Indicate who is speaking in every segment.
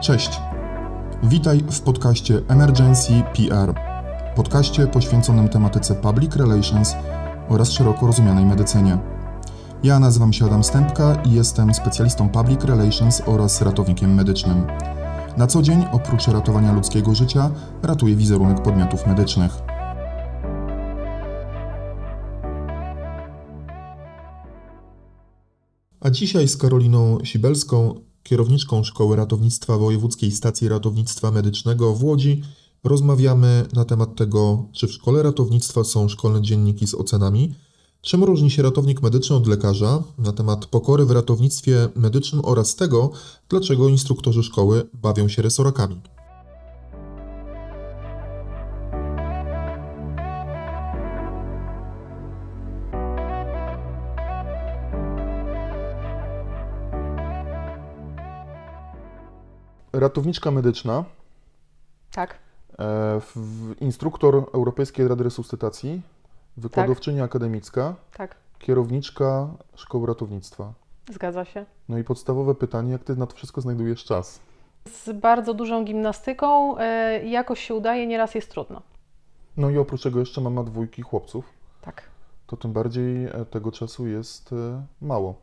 Speaker 1: Cześć. Witaj w podcaście Emergency PR. Podcaście poświęconym tematyce public relations oraz szeroko rozumianej medycynie. Ja nazywam się Adam Stępka i jestem specjalistą public relations oraz ratownikiem medycznym. Na co dzień, oprócz ratowania ludzkiego życia, ratuję wizerunek podmiotów medycznych. A dzisiaj z Karoliną Sibelską, kierowniczką Szkoły Ratownictwa Wojewódzkiej Stacji Ratownictwa Medycznego w Łodzi, rozmawiamy na temat tego, czy w szkole ratownictwa są szkolne dzienniki z ocenami, czym różni się ratownik medyczny od lekarza, na temat pokory w ratownictwie medycznym oraz tego, dlaczego instruktorzy szkoły bawią się resorakami. Ratowniczka medyczna,
Speaker 2: Tak,
Speaker 1: e, w- instruktor Europejskiej Rady Resuscytacji, wykładowczyni akademicka,
Speaker 2: tak,
Speaker 1: kierowniczka Szkoły Ratownictwa.
Speaker 2: zgadza się.
Speaker 1: No i podstawowe pytanie, jak ty na to wszystko znajdujesz czas?
Speaker 2: Z bardzo dużą gimnastyką e, jakoś się udaje, nieraz jest trudno.
Speaker 1: No i oprócz tego jeszcze mama dwójki chłopców,
Speaker 2: Tak.
Speaker 1: to tym bardziej e, tego czasu jest e, mało.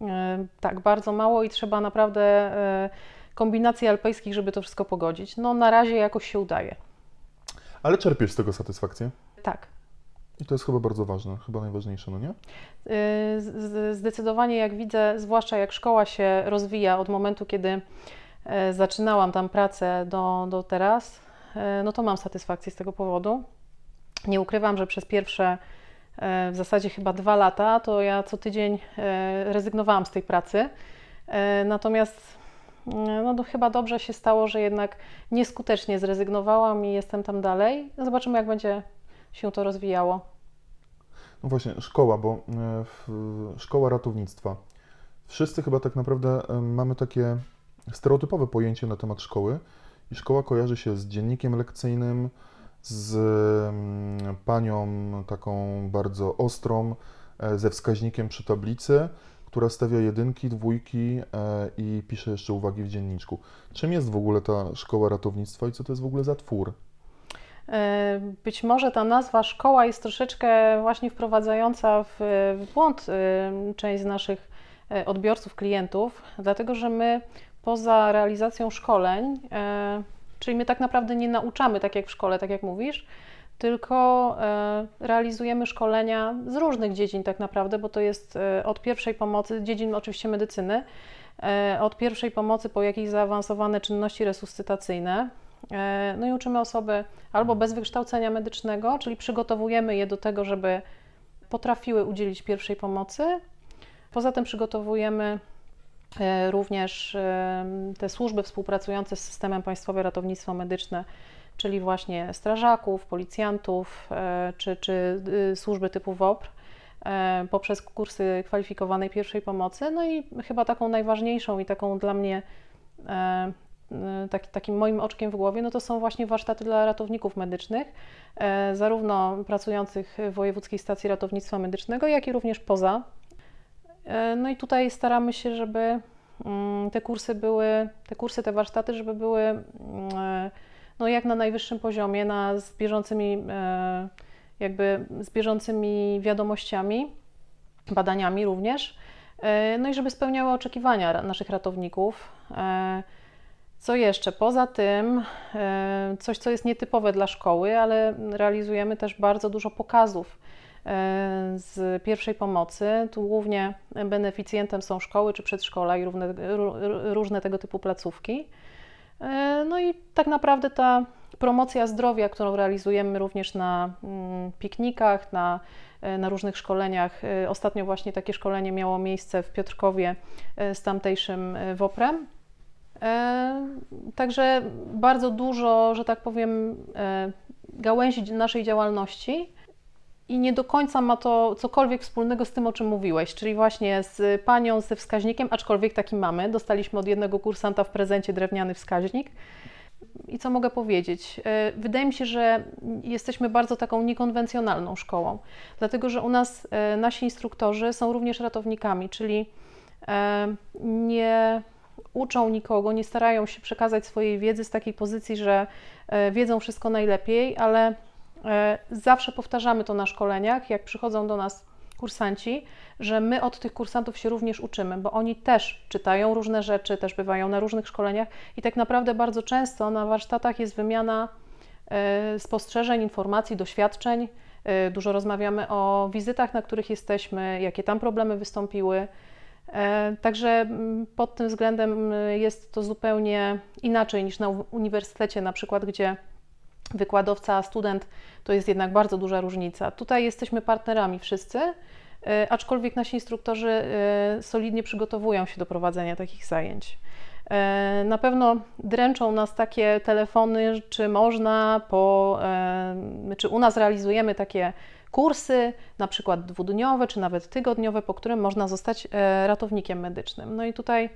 Speaker 2: E, tak, bardzo mało i trzeba naprawdę e, kombinacji alpejskich, żeby to wszystko pogodzić. No na razie jakoś się udaje.
Speaker 1: Ale czerpiesz z tego satysfakcję.
Speaker 2: Tak.
Speaker 1: I to jest chyba bardzo ważne, chyba najważniejsze, no nie?
Speaker 2: Z- Zdecydowanie jak widzę, zwłaszcza jak szkoła się rozwija od momentu, kiedy e, zaczynałam tam pracę do, do teraz, e, no to mam satysfakcję z tego powodu. Nie ukrywam, że przez pierwsze w zasadzie chyba dwa lata, to ja co tydzień rezygnowałam z tej pracy. Natomiast no to chyba dobrze się stało, że jednak nieskutecznie zrezygnowałam i jestem tam dalej. Zobaczymy, jak będzie się to rozwijało.
Speaker 1: No właśnie, szkoła, bo e, szkoła ratownictwa. Wszyscy chyba tak naprawdę e, mamy takie stereotypowe pojęcie na temat szkoły i szkoła kojarzy się z dziennikiem lekcyjnym, z mm, panią taką bardzo ostrą, e, ze wskaźnikiem przy tablicy, która stawia jedynki, dwójki e, i pisze jeszcze uwagi w dzienniczku. Czym jest w ogóle ta szkoła ratownictwa i co to jest w ogóle za twór?
Speaker 2: E, Być może ta nazwa szkoła jest troszeczkę właśnie wprowadzająca w, błąd e, część z naszych odbiorców, klientów, dlatego że my poza realizacją szkoleń, czyli my tak naprawdę nie nauczamy tak jak w szkole, tak jak mówisz, tylko e, realizujemy szkolenia z różnych dziedzin tak naprawdę, bo to jest e, od pierwszej pomocy, dziedzin oczywiście medycyny, e, od pierwszej pomocy po jakieś zaawansowane czynności resuscytacyjne. No i uczymy osoby albo bez wykształcenia medycznego, czyli przygotowujemy je do tego, żeby potrafiły udzielić pierwszej pomocy. Poza tym przygotowujemy również te służby współpracujące z systemem Państwowe Ratownictwo Medyczne, czyli właśnie strażaków, policjantów e, czy, czy y, służby typu WOPR e, poprzez kursy kwalifikowanej pierwszej pomocy. No i chyba taką najważniejszą i taką dla mnie e, y, taki, takim moim oczkiem w głowie, no to są właśnie warsztaty dla ratowników medycznych, zarówno pracujących w Wojewódzkiej Stacji Ratownictwa Medycznego, jak i również poza. No i tutaj staramy się, żeby mm, te kursy były, te kursy, te warsztaty, żeby były mm, no jak na najwyższym poziomie, na, z bieżącymi e, jakby z bieżącymi wiadomościami, badaniami również, E, no i żeby spełniały oczekiwania naszych ratowników. E, Co jeszcze? Poza tym, coś, co jest nietypowe dla szkoły, ale realizujemy też bardzo dużo pokazów z pierwszej pomocy. Tu głównie beneficjentem są szkoły czy przedszkola i różne tego typu placówki. E, No i tak naprawdę ta promocja zdrowia, którą realizujemy również na mm, piknikach, na, e, na różnych szkoleniach. E, Ostatnio właśnie takie szkolenie miało miejsce w Piotrkowie z tamtejszym WOPR-em. Także bardzo dużo, że tak powiem, gałęzi naszej działalności i nie do końca ma to cokolwiek wspólnego z tym, o czym mówiłeś, czyli właśnie z panią ze wskaźnikiem, aczkolwiek taki mamy. Dostaliśmy od jednego kursanta w prezencie drewniany wskaźnik. I co mogę powiedzieć? E, Wydaje mi się, że jesteśmy bardzo taką niekonwencjonalną szkołą, dlatego że u nas e, nasi instruktorzy są również ratownikami, czyli e, nie uczą nikogo, nie starają się przekazać swojej wiedzy z takiej pozycji, że wiedzą wszystko najlepiej, ale zawsze powtarzamy to na szkoleniach, jak przychodzą do nas kursanci, że my od tych kursantów się również uczymy, bo oni też czytają różne rzeczy, też bywają na różnych szkoleniach i tak naprawdę bardzo często na warsztatach jest wymiana e, spostrzeżeń, informacji, doświadczeń. E, dużo rozmawiamy o wizytach, na których jesteśmy, jakie tam problemy wystąpiły. E, także pod tym względem jest to zupełnie inaczej niż na uniwersytecie, na przykład, gdzie wykładowca, student to jest jednak bardzo duża różnica. Tutaj jesteśmy partnerami wszyscy, e, aczkolwiek nasi instruktorzy e, solidnie przygotowują się do prowadzenia takich zajęć. E, na pewno dręczą nas takie telefony, czy można po, czy u nas realizujemy takie kursy, na przykład dwudniowe, czy nawet tygodniowe, po którym można zostać ratownikiem medycznym. No i tutaj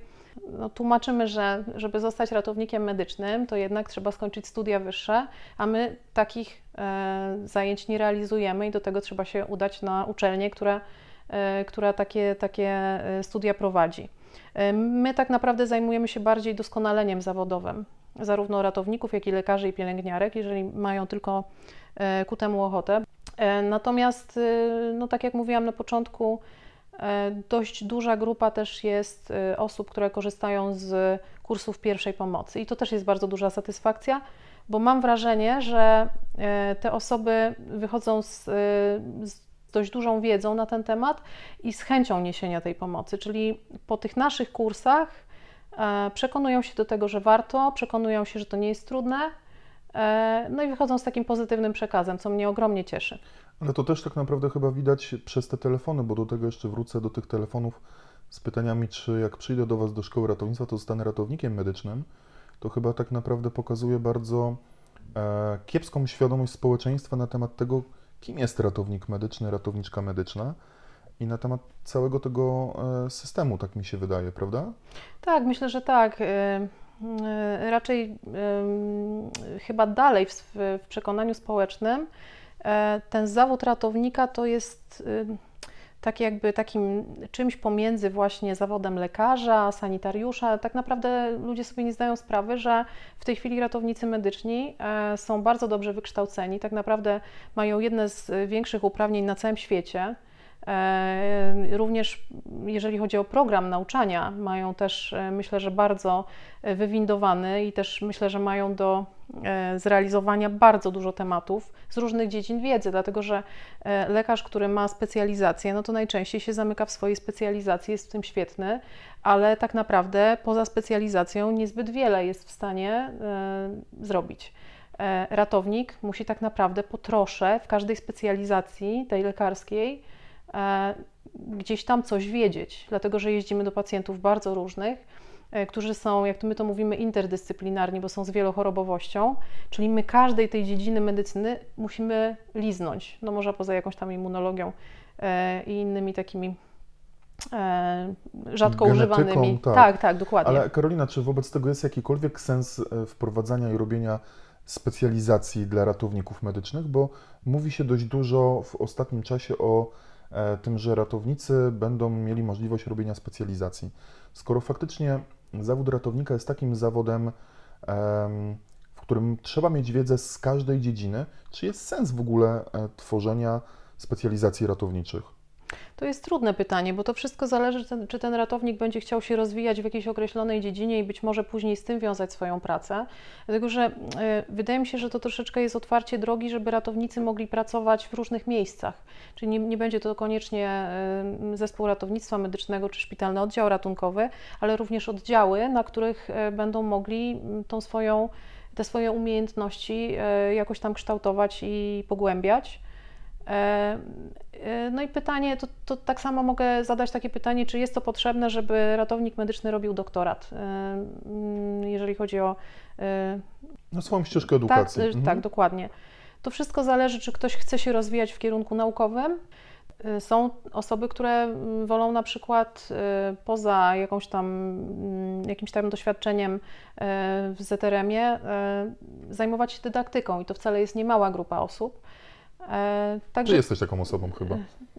Speaker 2: no, tłumaczymy, że żeby zostać ratownikiem medycznym, to jednak trzeba skończyć studia wyższe, a my takich e, zajęć nie realizujemy i do tego trzeba się udać na uczelnię, która, e, która takie, takie e, studia prowadzi. E, my tak naprawdę zajmujemy się bardziej doskonaleniem zawodowym, zarówno ratowników, jak i lekarzy i pielęgniarek, jeżeli mają tylko e, ku temu ochotę. E, natomiast, no tak jak mówiłam na początku, dość duża grupa też jest e, osób, które korzystają z kursów pierwszej pomocy i to też jest bardzo duża satysfakcja, bo mam wrażenie, że e, te osoby wychodzą z, z dość dużą wiedzą na ten temat i z chęcią niesienia tej pomocy, czyli po tych naszych kursach przekonują się do tego, że warto, przekonują się, że to nie jest trudne, no i wychodzą z takim pozytywnym przekazem, co mnie ogromnie cieszy.
Speaker 1: Ale to też tak naprawdę chyba widać przez te telefony, bo do tego jeszcze wrócę do tych telefonów z pytaniami, czy jak przyjdę do Was do szkoły ratownictwa, to zostanę ratownikiem medycznym. To chyba tak naprawdę pokazuje bardzo e, kiepską świadomość społeczeństwa na temat tego, kim jest ratownik medyczny, ratowniczka medyczna i na temat całego tego e, systemu, tak mi się wydaje, prawda?
Speaker 2: Tak, myślę, że tak. E, e, raczej chyba dalej w, w przekonaniu społecznym ten zawód ratownika to jest y, tak jakby takim czymś pomiędzy właśnie zawodem lekarza, sanitariusza. Tak naprawdę ludzie sobie nie zdają sprawy, że w tej chwili ratownicy medyczni e, są bardzo dobrze wykształceni, tak naprawdę mają jedne z większych uprawnień na całym świecie. E, również jeżeli chodzi o program nauczania, mają też myślę, że bardzo wywindowany i też myślę, że mają do E, zrealizowania bardzo dużo tematów z różnych dziedzin wiedzy, dlatego że e, lekarz, który ma specjalizację, no to najczęściej się zamyka w swojej specjalizacji, jest w tym świetny, ale tak naprawdę poza specjalizacją niezbyt wiele jest w stanie e, zrobić. Ratownik musi tak naprawdę po trosze w każdej specjalizacji tej lekarskiej gdzieś tam coś wiedzieć, dlatego że jeździmy do pacjentów bardzo różnych E, którzy są, jak to my to mówimy, interdyscyplinarni, bo są z wielochorobowością, czyli my każdej tej dziedziny medycyny musimy liznąć, no może poza jakąś tam immunologią e, i innymi takimi e, rzadko
Speaker 1: Genetyką,
Speaker 2: używanymi.
Speaker 1: Tak.
Speaker 2: tak, tak, dokładnie.
Speaker 1: Ale Karolina, czy wobec tego jest jakikolwiek sens wprowadzania i robienia specjalizacji dla ratowników medycznych? Bo mówi się dość dużo w ostatnim czasie o tym, że ratownicy będą mieli możliwość robienia specjalizacji. Skoro faktycznie zawód ratownika jest takim zawodem, w którym trzeba mieć wiedzę z każdej dziedziny. Czy jest sens w ogóle e, tworzenia specjalizacji ratowniczych?
Speaker 2: To jest trudne pytanie, bo to wszystko zależy, czy ten ratownik będzie chciał się rozwijać w jakiejś określonej dziedzinie i być może później z tym wiązać swoją pracę. Dlatego, że y, wydaje mi się, że to troszeczkę jest otwarcie drogi, żeby ratownicy mogli pracować w różnych miejscach. Czyli nie, nie będzie to koniecznie y, zespół ratownictwa medycznego czy szpitalny oddział ratunkowy, ale również oddziały, na których y, będą mogli tą swoją, te swoje umiejętności jakoś tam kształtować i pogłębiać. E, e, no i pytanie, to, to, tak samo mogę zadać takie pytanie, czy jest to potrzebne, żeby ratownik medyczny robił doktorat, e, jeżeli chodzi o...
Speaker 1: Na swoją ścieżkę edukacji.
Speaker 2: Tak, mhm. tak, dokładnie. To wszystko zależy, czy ktoś chce się rozwijać w kierunku naukowym. Są osoby, które mm, wolą na przykład poza jakąś tam, mm, jakimś tam doświadczeniem w ZRM-ie zajmować się dydaktyką i to wcale jest niemała grupa osób.
Speaker 1: E, także, Ty jesteś taką osobą chyba.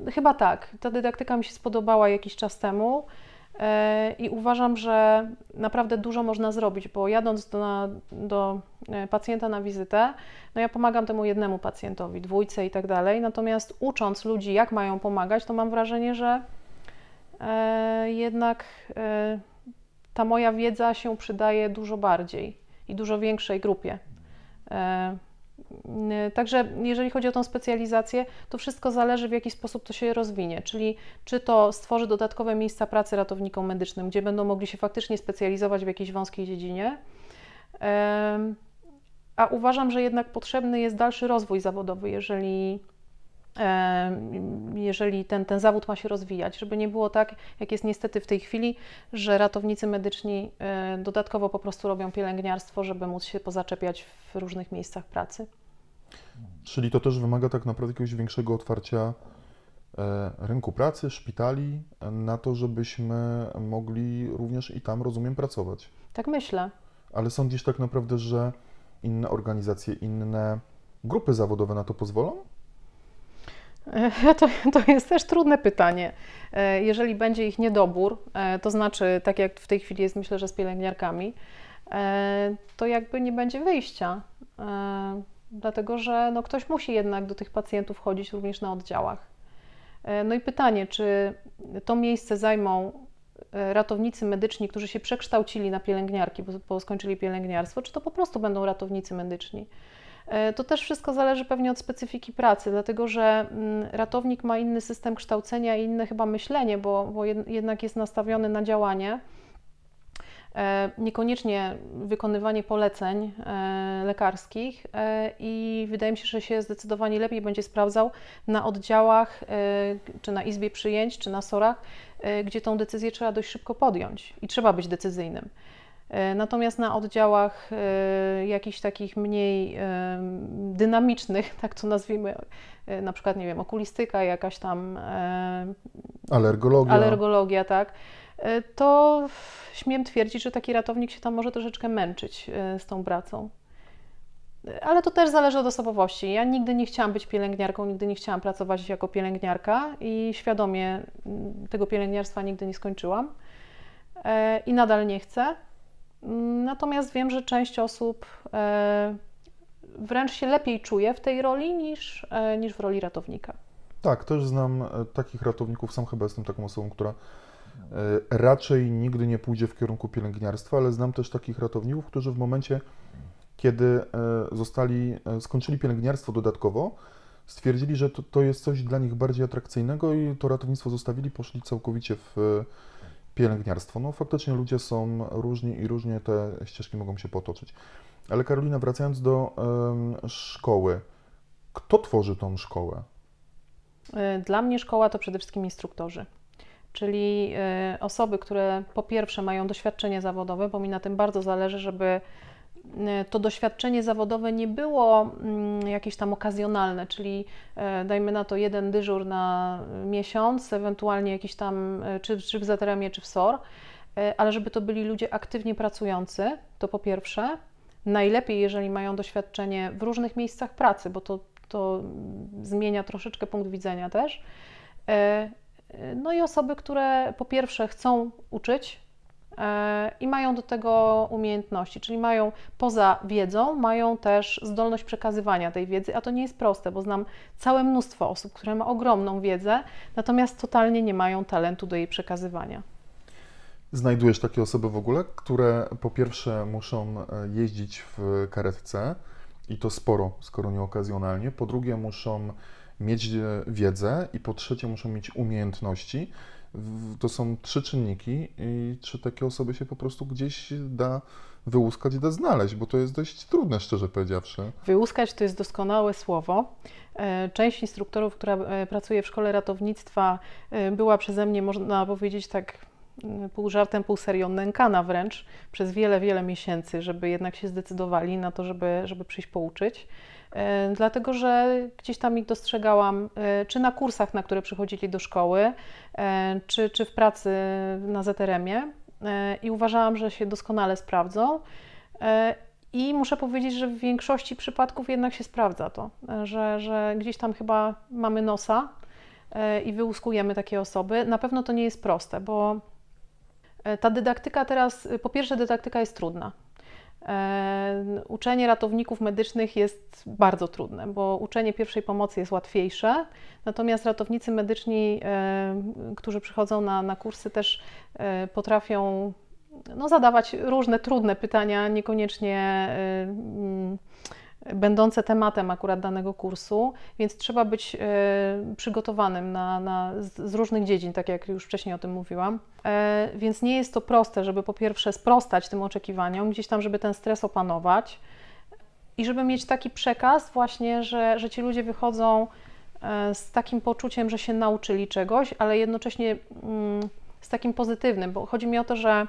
Speaker 2: E, chyba tak. Ta dydaktyka mi się spodobała jakiś czas temu. E, I uważam, że naprawdę dużo można zrobić, bo jadąc do, na, do pacjenta na wizytę, no ja pomagam temu jednemu pacjentowi, dwójce i tak dalej. Natomiast ucząc ludzi, jak mają pomagać, to mam wrażenie, że jednak ta moja wiedza się przydaje dużo bardziej i dużo większej grupie. E, Także jeżeli chodzi o tą specjalizację, to wszystko zależy w jaki sposób to się rozwinie, czyli czy to stworzy dodatkowe miejsca pracy ratownikom medycznym, gdzie będą mogli się faktycznie specjalizować w jakiejś wąskiej dziedzinie. A uważam, że jednak potrzebny jest dalszy rozwój zawodowy, jeżeli jeżeli ten, ten zawód ma się rozwijać, żeby nie było tak, jak jest niestety w tej chwili, że ratownicy medyczni e, dodatkowo po prostu robią pielęgniarstwo, żeby móc się pozaczepiać w różnych miejscach pracy.
Speaker 1: Czyli to też wymaga tak naprawdę jakiegoś większego otwarcia e, rynku pracy, szpitali, na to, żebyśmy mogli również i tam, rozumiem, pracować.
Speaker 2: Tak myślę.
Speaker 1: Ale sądzisz tak naprawdę, że inne organizacje, inne grupy zawodowe na to pozwolą?
Speaker 2: To, to jest też trudne pytanie. E, jeżeli będzie ich niedobór, e, to znaczy, tak jak w tej chwili jest, myślę, że z pielęgniarkami, e, to jakby nie będzie wyjścia. Dlatego, że no, ktoś musi jednak do tych pacjentów chodzić również na oddziałach. No i pytanie, czy to miejsce zajmą ratownicy medyczni, którzy się przekształcili na pielęgniarki, bo, bo skończyli pielęgniarstwo, czy to po prostu będą ratownicy medyczni? E, to też wszystko zależy pewnie od specyfiki pracy, dlatego że mm, ratownik ma inny system kształcenia i inne chyba myślenie, bo, bo jednak jest nastawiony na działanie. E, niekoniecznie wykonywanie poleceń e, lekarskich i wydaje mi się, że się zdecydowanie lepiej będzie sprawdzał na oddziałach, czy na izbie przyjęć, czy na sorach, gdzie tą decyzję trzeba dość szybko podjąć i trzeba być decyzyjnym. E, natomiast na oddziałach e, jakichś takich mniej e, dynamicznych, tak to nazwijmy, na przykład, nie wiem, okulistyka, jakaś tam.
Speaker 1: Alergologia.
Speaker 2: Alergologia, tak. To śmiem twierdzić, że taki ratownik się tam może troszeczkę męczyć z tą pracą. Ale to też zależy od osobowości. Ja nigdy nie chciałam być pielęgniarką, nigdy nie chciałam pracować jako pielęgniarka i świadomie tego pielęgniarstwa nigdy nie skończyłam. I nadal nie chcę. Natomiast wiem, że część osób e, wręcz się lepiej czuje w tej roli niż, e, niż w roli ratownika.
Speaker 1: Tak, też znam e, takich ratowników. Sam chyba jestem taką osobą, która raczej nigdy nie pójdzie w kierunku pielęgniarstwa, ale znam też takich ratowników, którzy w momencie, kiedy zostali, skończyli pielęgniarstwo dodatkowo, stwierdzili, że to, to jest coś dla nich bardziej atrakcyjnego i to ratownictwo zostawili, poszli całkowicie w pielęgniarstwo. No faktycznie ludzie są różni i różnie te ścieżki mogą się potoczyć. Ale Karolina, wracając do szkoły, kto tworzy tą szkołę?
Speaker 2: E, dla mnie szkoła to przede wszystkim instruktorzy. Czyli e, osoby, które po pierwsze mają doświadczenie zawodowe, bo mi na tym bardzo zależy, żeby to doświadczenie zawodowe nie było mm, jakieś tam okazjonalne, czyli e, dajmy na to jeden dyżur na miesiąc, ewentualnie jakiś tam, e, czy, czy w ZRM-ie, czy w SOR, ale żeby to byli ludzie aktywnie pracujący, to po pierwsze. Najlepiej, jeżeli mają doświadczenie w różnych miejscach pracy, bo to, to zmienia troszeczkę punkt widzenia też. No i osoby, które po pierwsze chcą uczyć, i mają do tego umiejętności, czyli mają poza wiedzą, mają też zdolność przekazywania tej wiedzy, a to nie jest proste, bo znam całe mnóstwo osób, które ma ogromną wiedzę, natomiast totalnie nie mają talentu do jej przekazywania.
Speaker 1: Znajdujesz takie osoby w ogóle, które po pierwsze muszą e, jeździć w karetce i to sporo, skoro nie okazjonalnie, po drugie muszą mieć e, wiedzę i po trzecie muszą mieć umiejętności to są trzy czynniki i czy takie osoby się po prostu gdzieś da wyłuskać i da znaleźć, bo to jest dość trudne, szczerze powiedziawszy.
Speaker 2: Wyłuskać to jest doskonałe słowo. E, część instruktorów, która e, pracuje w szkole ratownictwa, e, była przeze mnie, można powiedzieć tak pół żartem, pół serią nękana wręcz przez wiele, wiele miesięcy, żeby jednak się zdecydowali na to, żeby, żeby przyjść pouczyć. E, dlatego że gdzieś tam ich dostrzegałam, e, czy na kursach, na które przychodzili do szkoły, e, czy, czy w pracy na ZRM-ie i uważałam, że się doskonale sprawdzą. I muszę powiedzieć, że w większości przypadków jednak się sprawdza to, że, że gdzieś tam chyba mamy nosa i wyłuskujemy takie osoby. Na pewno to nie jest proste, bo ta dydaktyka teraz, po pierwsze, dydaktyka jest trudna. E, uczenie ratowników medycznych jest bardzo trudne, bo uczenie pierwszej pomocy jest łatwiejsze, natomiast ratownicy medyczni, e, którzy przychodzą na, na kursy, też e, potrafią no, zadawać różne trudne pytania, niekoniecznie będące tematem akurat danego kursu, więc trzeba być e, przygotowanym na, na, z, różnych dziedzin, tak jak już wcześniej o tym mówiłam. E, więc nie jest to proste, żeby po pierwsze sprostać tym oczekiwaniom, gdzieś tam, żeby ten stres opanować i żeby mieć taki przekaz właśnie, że, że ci ludzie wychodzą e, z takim poczuciem, że się nauczyli czegoś, ale jednocześnie mm, z takim pozytywnym, bo chodzi mi o to, że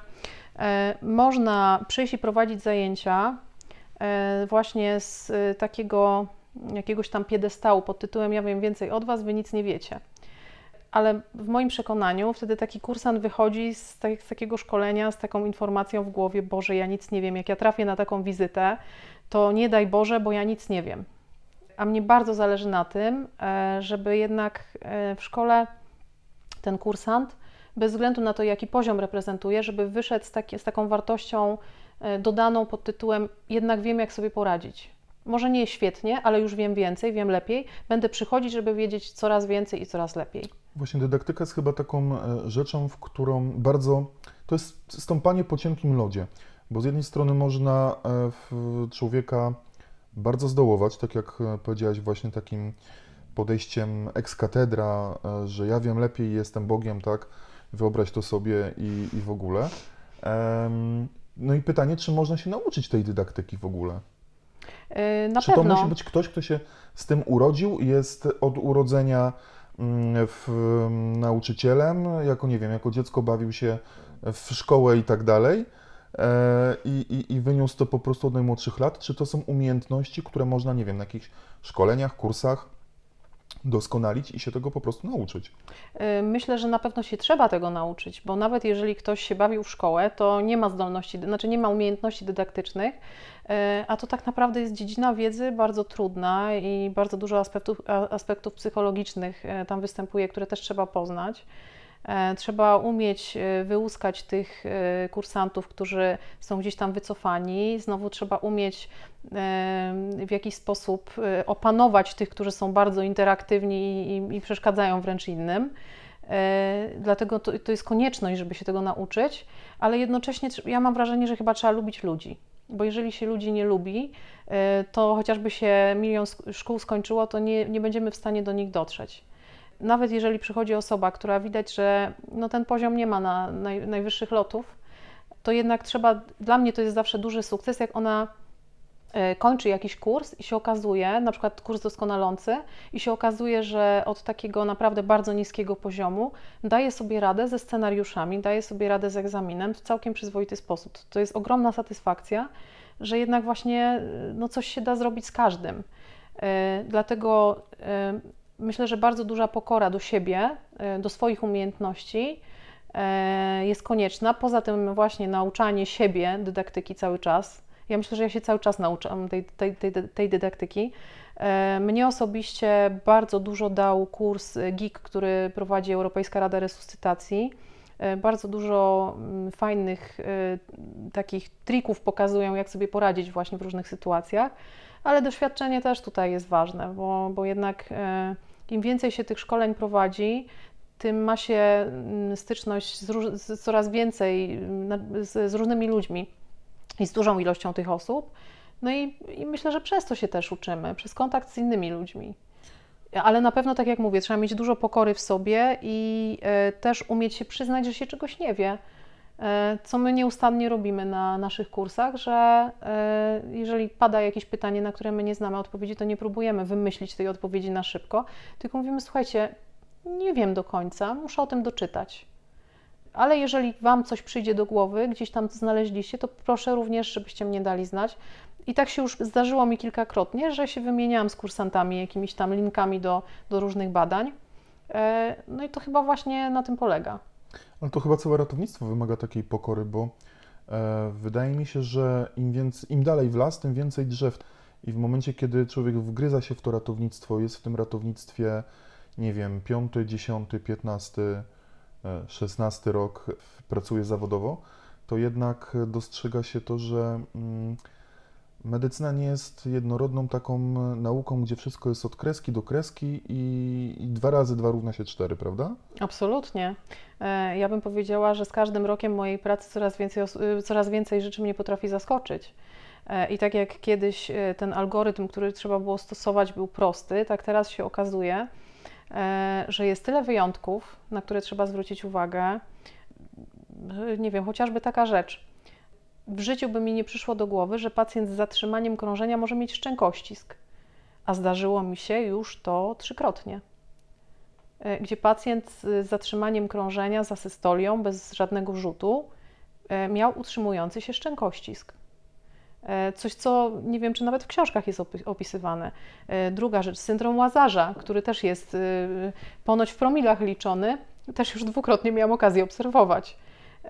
Speaker 2: można przyjść i prowadzić zajęcia, właśnie z e, takiego jakiegoś tam piedestału pod tytułem Ja wiem więcej od Was, Wy nic nie wiecie. Ale w moim przekonaniu wtedy taki kursant wychodzi z, tak, z takiego szkolenia z taką informacją w głowie: Boże, ja nic nie wiem. Jak ja trafię na taką wizytę, to nie daj Boże, bo ja nic nie wiem. A mnie bardzo zależy na tym, e, żeby jednak w szkole ten kursant, bez względu na to, jaki poziom reprezentuje, żeby wyszedł z, taki, z taką wartością E, dodaną pod tytułem Jednak wiem, jak sobie poradzić. Może nie świetnie, ale już wiem więcej, wiem lepiej. Będę przychodzić, żeby wiedzieć coraz więcej i coraz lepiej.
Speaker 1: Właśnie dydaktyka jest chyba taką e, rzeczą, w którą bardzo. To jest stąpanie po cienkim lodzie, bo z jednej strony można e, człowieka bardzo zdołować, tak jak powiedziałaś, właśnie takim podejściem ex katedra, że ja wiem lepiej, jestem Bogiem, tak? Wyobraź to sobie i, i w ogóle. No i pytanie, czy można się nauczyć tej dydaktyki w ogóle?
Speaker 2: Yy, na
Speaker 1: czy
Speaker 2: pewno.
Speaker 1: to musi być ktoś, kto się z tym urodził, jest od urodzenia mm, w, mm, nauczycielem, jako nie wiem, jako dziecko bawił się w szkołę i tak dalej e, i, i, i wyniósł to po prostu od najmłodszych lat? Czy to są umiejętności, które można, nie wiem, na jakichś szkoleniach, kursach doskonalić i się tego po prostu nauczyć.
Speaker 2: Y, myślę, że na pewno się trzeba tego nauczyć, bo nawet jeżeli ktoś się bawił w szkołę, to nie ma zdolności, znaczy nie ma umiejętności dydaktycznych, y, a to tak naprawdę jest dziedzina wiedzy bardzo trudna i bardzo dużo aspektów, aspektów psychologicznych y, tam występuje, które też trzeba poznać. E, trzeba umieć e, wyłuskać tych e, kursantów, którzy są gdzieś tam wycofani. Znowu trzeba umieć w jakiś sposób opanować tych, którzy są bardzo interaktywni i, przeszkadzają wręcz innym. Dlatego to, to, jest konieczność, żeby się tego nauczyć, ale jednocześnie ja mam wrażenie, że chyba trzeba lubić ludzi. Bo jeżeli się ludzi nie lubi, to chociażby się milion szkół skończyło, to nie, nie będziemy w stanie do nich dotrzeć nawet jeżeli przychodzi osoba, która widać, że no ten poziom nie ma na naj, najwyższych lotów, to jednak trzeba, dla mnie to jest zawsze duży sukces, jak ona e, kończy jakiś kurs i się okazuje, na przykład kurs doskonalący, i się okazuje, że od takiego naprawdę bardzo niskiego poziomu daje sobie radę ze scenariuszami, daje sobie radę z egzaminem w całkiem przyzwoity sposób. To jest ogromna satysfakcja, że jednak właśnie e, no, coś się da zrobić z każdym. E, dlatego myślę, że bardzo duża pokora do siebie, e, do swoich umiejętności e, jest konieczna. Poza tym właśnie nauczanie siebie dydaktyki cały czas. Ja myślę, że ja się cały czas nauczam tej, tej, tej, tej dydaktyki. E, mnie osobiście bardzo dużo dał kurs GIG, który prowadzi Europejska Rada Resuscytacji. Bardzo dużo mm, fajnych takich trików pokazują, jak sobie poradzić właśnie w różnych sytuacjach ale doświadczenie też tutaj jest ważne, bo, bo jednak e, im więcej się tych szkoleń prowadzi, tym ma się mm, styczność z, róż, z coraz więcej, mm, z, z, różnymi ludźmi i z dużą ilością tych osób. No i, i myślę, że przez to się też uczymy, przez kontakt z innymi ludźmi. Ale na pewno, tak jak mówię, trzeba mieć dużo pokory w sobie i y, też umieć się przyznać, że się czegoś nie wie. E, co my nieustannie robimy na naszych kursach, że e, jeżeli pada jakieś pytanie, na które my nie znamy odpowiedzi, to nie próbujemy wymyślić tej odpowiedzi na szybko, tylko mówimy: Słuchajcie, nie wiem do końca, muszę o tym doczytać. Ale jeżeli Wam coś przyjdzie do głowy, gdzieś tam znaleźliście, to proszę również, żebyście mnie dali znać. I tak się już zdarzyło mi kilkakrotnie, że się wymieniałam z kursantami jakimiś tam linkami do, do różnych badań. E, no i to chyba właśnie na tym polega.
Speaker 1: Ale to chyba całe ratownictwo wymaga takiej pokory, bo e, wydaje mi się, że im, im dalej w las, tym więcej drzew. I w momencie, kiedy człowiek wgryza się w to ratownictwo, jest w tym ratownictwie, nie wiem, piąty, dziesiąty, piętnasty e, 16 rok pracuję zawodowo, to jednak dostrzega się to, że mm, medycyna nie jest jednorodną taką nauką, gdzie wszystko jest od kreski do kreski i, i dwa razy dwa równa się cztery, prawda?
Speaker 2: Absolutnie. E, Ja bym powiedziała, że z każdym rokiem mojej pracy coraz więcej, y, coraz więcej rzeczy mnie potrafi zaskoczyć. E, I tak jak kiedyś e, ten algorytm, który trzeba było stosować, był prosty, tak teraz się okazuje, e, że jest tyle wyjątków, na które trzeba zwrócić uwagę. E, Nie wiem, chociażby taka rzecz. W życiu by mi nie przyszło do głowy, że pacjent z zatrzymaniem krążenia może mieć szczękościsk, a zdarzyło mi się już to trzykrotnie e, gdzie pacjent z zatrzymaniem krążenia, z asystolią, bez żadnego wrzutu, e, miał utrzymujący się szczękościsk. E, Coś, co nie wiem, czy nawet w książkach jest opi- opisywane. Druga rzecz, syndrom Łazarza, który też jest y, ponoć w promilach liczony, też już dwukrotnie miałam okazję obserwować.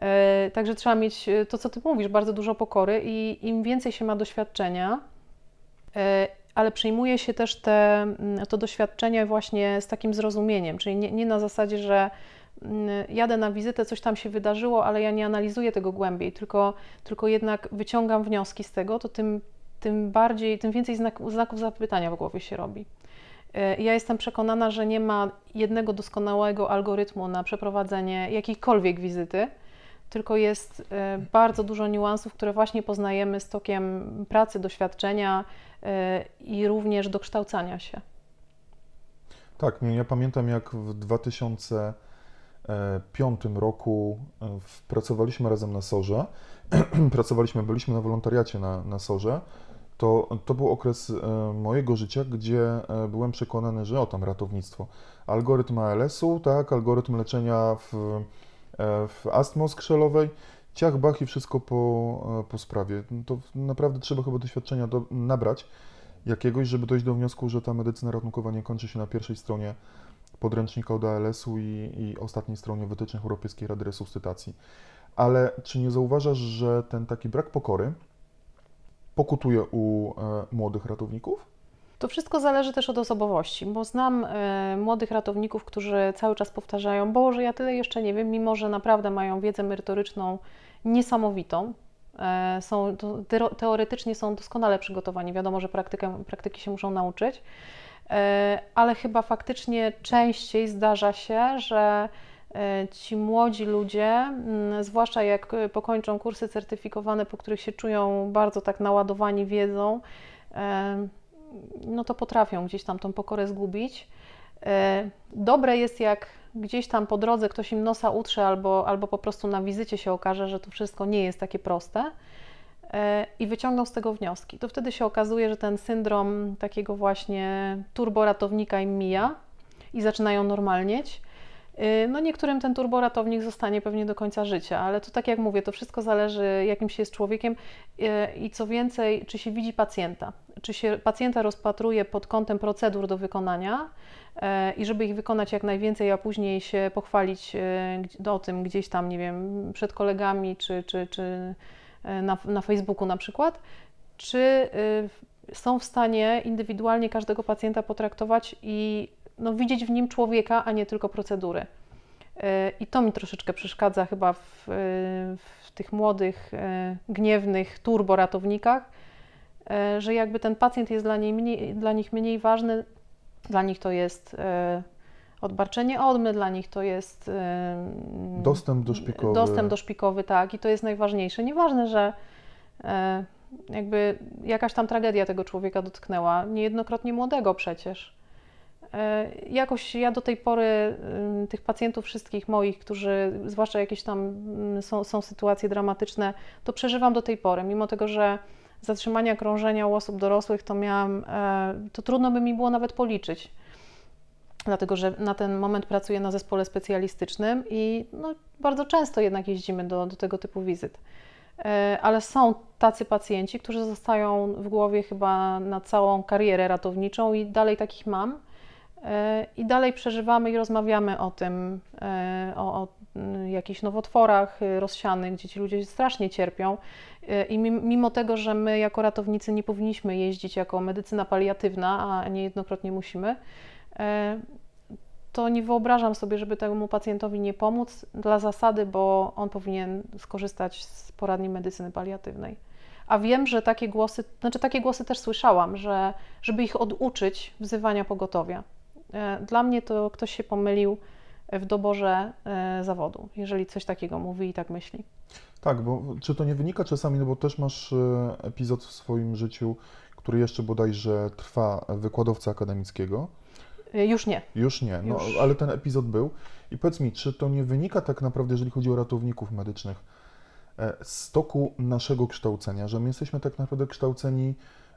Speaker 2: E, Także trzeba mieć e, to, co Ty mówisz, bardzo dużo pokory i im więcej się ma doświadczenia, e, ale przyjmuje się też te, mm, to doświadczenie właśnie z takim zrozumieniem, czyli nie, nie na zasadzie, że mm, jadę na wizytę, coś tam się wydarzyło, ale ja nie analizuję tego głębiej, tylko, tylko jednak wyciągam wnioski z tego, to tym, tym bardziej, tym więcej znak, znaków zapytania w głowie się robi. Ja jestem przekonana, że nie ma jednego doskonałego algorytmu na przeprowadzenie jakiejkolwiek wizyty, tylko jest e, bardzo dużo niuansów, które właśnie poznajemy z tokiem pracy, doświadczenia e, i również dokształcania się.
Speaker 1: Tak, no ja pamiętam jak w 2005 roku w- pracowaliśmy razem na Sorze, pracowaliśmy, byliśmy na wolontariacie na, na Sorze, to, to był okres mojego życia, gdzie byłem przekonany, że o tam ratownictwo. Algorytm ALS-u, tak, algorytm leczenia w, w astmo skrzelowej, ciach, bach i wszystko po, e, po sprawie. To naprawdę trzeba chyba doświadczenia do, nabrać jakiegoś, żeby dojść do wniosku, że ta medycyna ratunkowa nie kończy się na pierwszej stronie podręcznika od ALS-u i, i ostatniej stronie wytycznych Europejskiej Rady Resuscytacji. Ale czy nie zauważasz, że ten taki brak pokory pokutuje u e, młodych ratowników?
Speaker 2: To wszystko zależy też od osobowości, bo znam e, młodych ratowników, którzy cały czas powtarzają: Boże, ja tyle jeszcze nie wiem, mimo że naprawdę mają wiedzę merytoryczną niesamowitą. E, są, teoretycznie są doskonale przygotowani. Wiadomo, że praktykę, praktyki się muszą nauczyć, e, ale chyba faktycznie częściej zdarza się, że ci młodzi ludzie, mm, zwłaszcza jak pokończą kursy certyfikowane, po których się czują bardzo tak naładowani wiedzą, no to potrafią gdzieś tam tą pokorę zgubić. E, Dobre jest, jak gdzieś tam po drodze ktoś im nosa utrze, albo, albo po prostu na wizycie się okaże, że to wszystko nie jest takie proste e, i wyciągną z tego wnioski. To wtedy się okazuje, że ten syndrom takiego właśnie turboratownika im mija i zaczynają normalnieć. Y, No niektórym ten turboratownik zostanie pewnie do końca życia, ale to tak jak mówię, to wszystko zależy jakim się jest człowiekiem y, i co więcej, czy się widzi pacjenta, czy się pacjenta rozpatruje pod kątem procedur do wykonania e, i żeby ich wykonać jak najwięcej, a później się pochwalić gdzie- o tym gdzieś tam, nie wiem, przed kolegami czy, czy, czy na, na Facebooku na przykład, czy y, są w stanie indywidualnie każdego pacjenta potraktować i no, widzieć w nim człowieka, a nie tylko procedury. Y, I to mi troszeczkę przeszkadza chyba w, y, w tych młodych, y, gniewnych turboratownikach, że jakby ten pacjent jest dla, niej mniej, dla nich mniej ważny, dla nich to jest odbarczenie odmy, dla nich to jest y,
Speaker 1: Dostęp do szpikowy.
Speaker 2: Dostęp do szpikowy, tak, i to jest najważniejsze. Nieważne, że jakby jakaś tam tragedia tego człowieka dotknęła, niejednokrotnie młodego przecież. E, jakoś ja do tej pory y, tych pacjentów wszystkich moich, którzy, zwłaszcza jakieś tam y, są, są sytuacje dramatyczne, to przeżywam do tej pory, mimo tego, że zatrzymania krążenia u osób dorosłych to miałam, e, to trudno by mi było nawet policzyć dlatego że na ten moment pracuję na zespole specjalistycznym i no, bardzo często jednak jeździmy do, do tego typu wizyt. E, Ale są tacy pacjenci, którzy zostają w głowie chyba na całą karierę ratowniczą i dalej takich mam. E, I dalej przeżywamy i rozmawiamy o tym, e, o, o mm, jakichś nowotworach y, rozsianych, gdzie ci ludzie strasznie cierpią. E, I mim- mimo tego, że my jako ratownicy nie powinniśmy jeździć jako medycyna paliatywna, a niejednokrotnie musimy, e, to nie wyobrażam sobie, żeby temu pacjentowi nie pomóc dla zasady, bo on powinien skorzystać z poradni medycyny paliatywnej. A wiem, że takie głosy, znaczy takie głosy też słyszałam, że żeby ich oduczyć wzywania pogotowia. E, Dla mnie to ktoś się pomylił w doborze e, zawodu, jeżeli coś takiego mówi i tak myśli.
Speaker 1: Tak, bo czy to nie wynika czasami, no bo też masz e, epizod w swoim życiu, który jeszcze bodajże trwa wykładowca akademickiego?
Speaker 2: E, Już nie.
Speaker 1: Już nie, no
Speaker 2: Już.
Speaker 1: ale ten epizod był. I powiedz mi, czy to nie wynika tak naprawdę, jeżeli chodzi o ratowników medycznych, e, z toku naszego kształcenia, że my jesteśmy tak naprawdę kształceni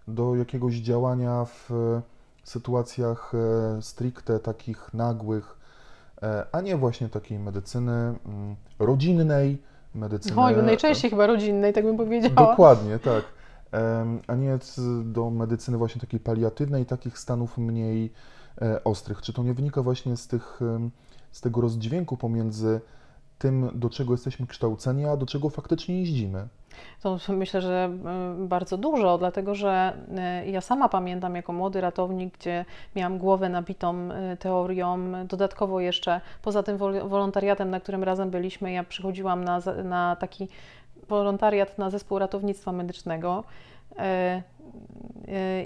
Speaker 1: do jakiegoś działania w e, sytuacjach e, stricte takich nagłych, e, a nie właśnie takiej medycyny mm, rodzinnej, medycyny...
Speaker 2: Oj, najczęściej chyba rodzinnej, tak bym powiedziała.
Speaker 1: Dokładnie, tak. A nie do medycyny właśnie takiej paliatywnej, takich stanów mniej e, ostrych. Czy to nie wynika właśnie z, tych, z tego rozdźwięku pomiędzy tym, do czego jesteśmy kształceni, a do czego faktycznie jeździmy?
Speaker 2: To myślę, że y, bardzo dużo, dlatego że y, ja sama pamiętam jako młody ratownik, gdzie miałam głowę nabitą y, teorią. Dodatkowo jeszcze poza tym wol- wolontariatem, na którym razem byliśmy, ja przychodziłam na, na taki wolontariat na zespół ratownictwa medycznego.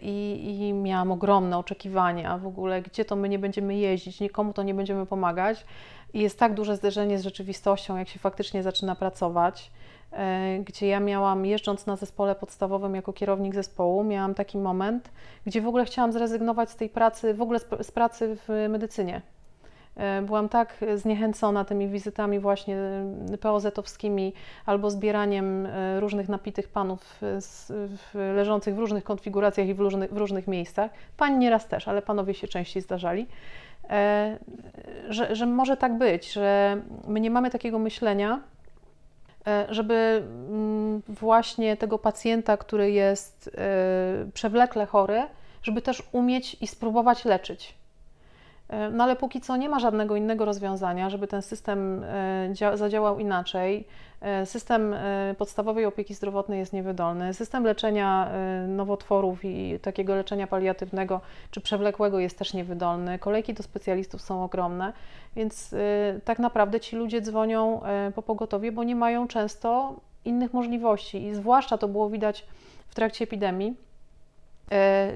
Speaker 2: I, I miałam ogromne oczekiwania w ogóle, gdzie to my nie będziemy jeździć, nikomu to nie będziemy pomagać. I jest tak duże zderzenie z rzeczywistością, jak się faktycznie zaczyna pracować e, gdzie ja miałam, jeżdżąc na zespole podstawowym jako kierownik zespołu, miałam taki moment, gdzie w ogóle chciałam zrezygnować z tej pracy, w ogóle z, pracy w medycynie. E, Byłam tak zniechęcona tymi wizytami właśnie e, POZ-owskimi albo zbieraniem różnych napitych panów leżących w różnych konfiguracjach i w różnych, w różnych miejscach. Pań nieraz też, ale panowie się częściej zdarzali. E, Że, że może tak być, że my nie mamy takiego myślenia, e, żeby mm, właśnie tego pacjenta, który jest e, przewlekle chory, żeby też umieć i spróbować leczyć. No ale póki co nie ma żadnego innego rozwiązania, żeby ten system dzia- zadziałał inaczej. E, System e, podstawowej opieki zdrowotnej jest niewydolny. System leczenia e, nowotworów i takiego leczenia paliatywnego czy przewlekłego jest też niewydolny. Kolejki do specjalistów są ogromne, więc tak naprawdę ci ludzie dzwonią po pogotowie, bo nie mają często innych możliwości. I zwłaszcza to było widać w trakcie epidemii,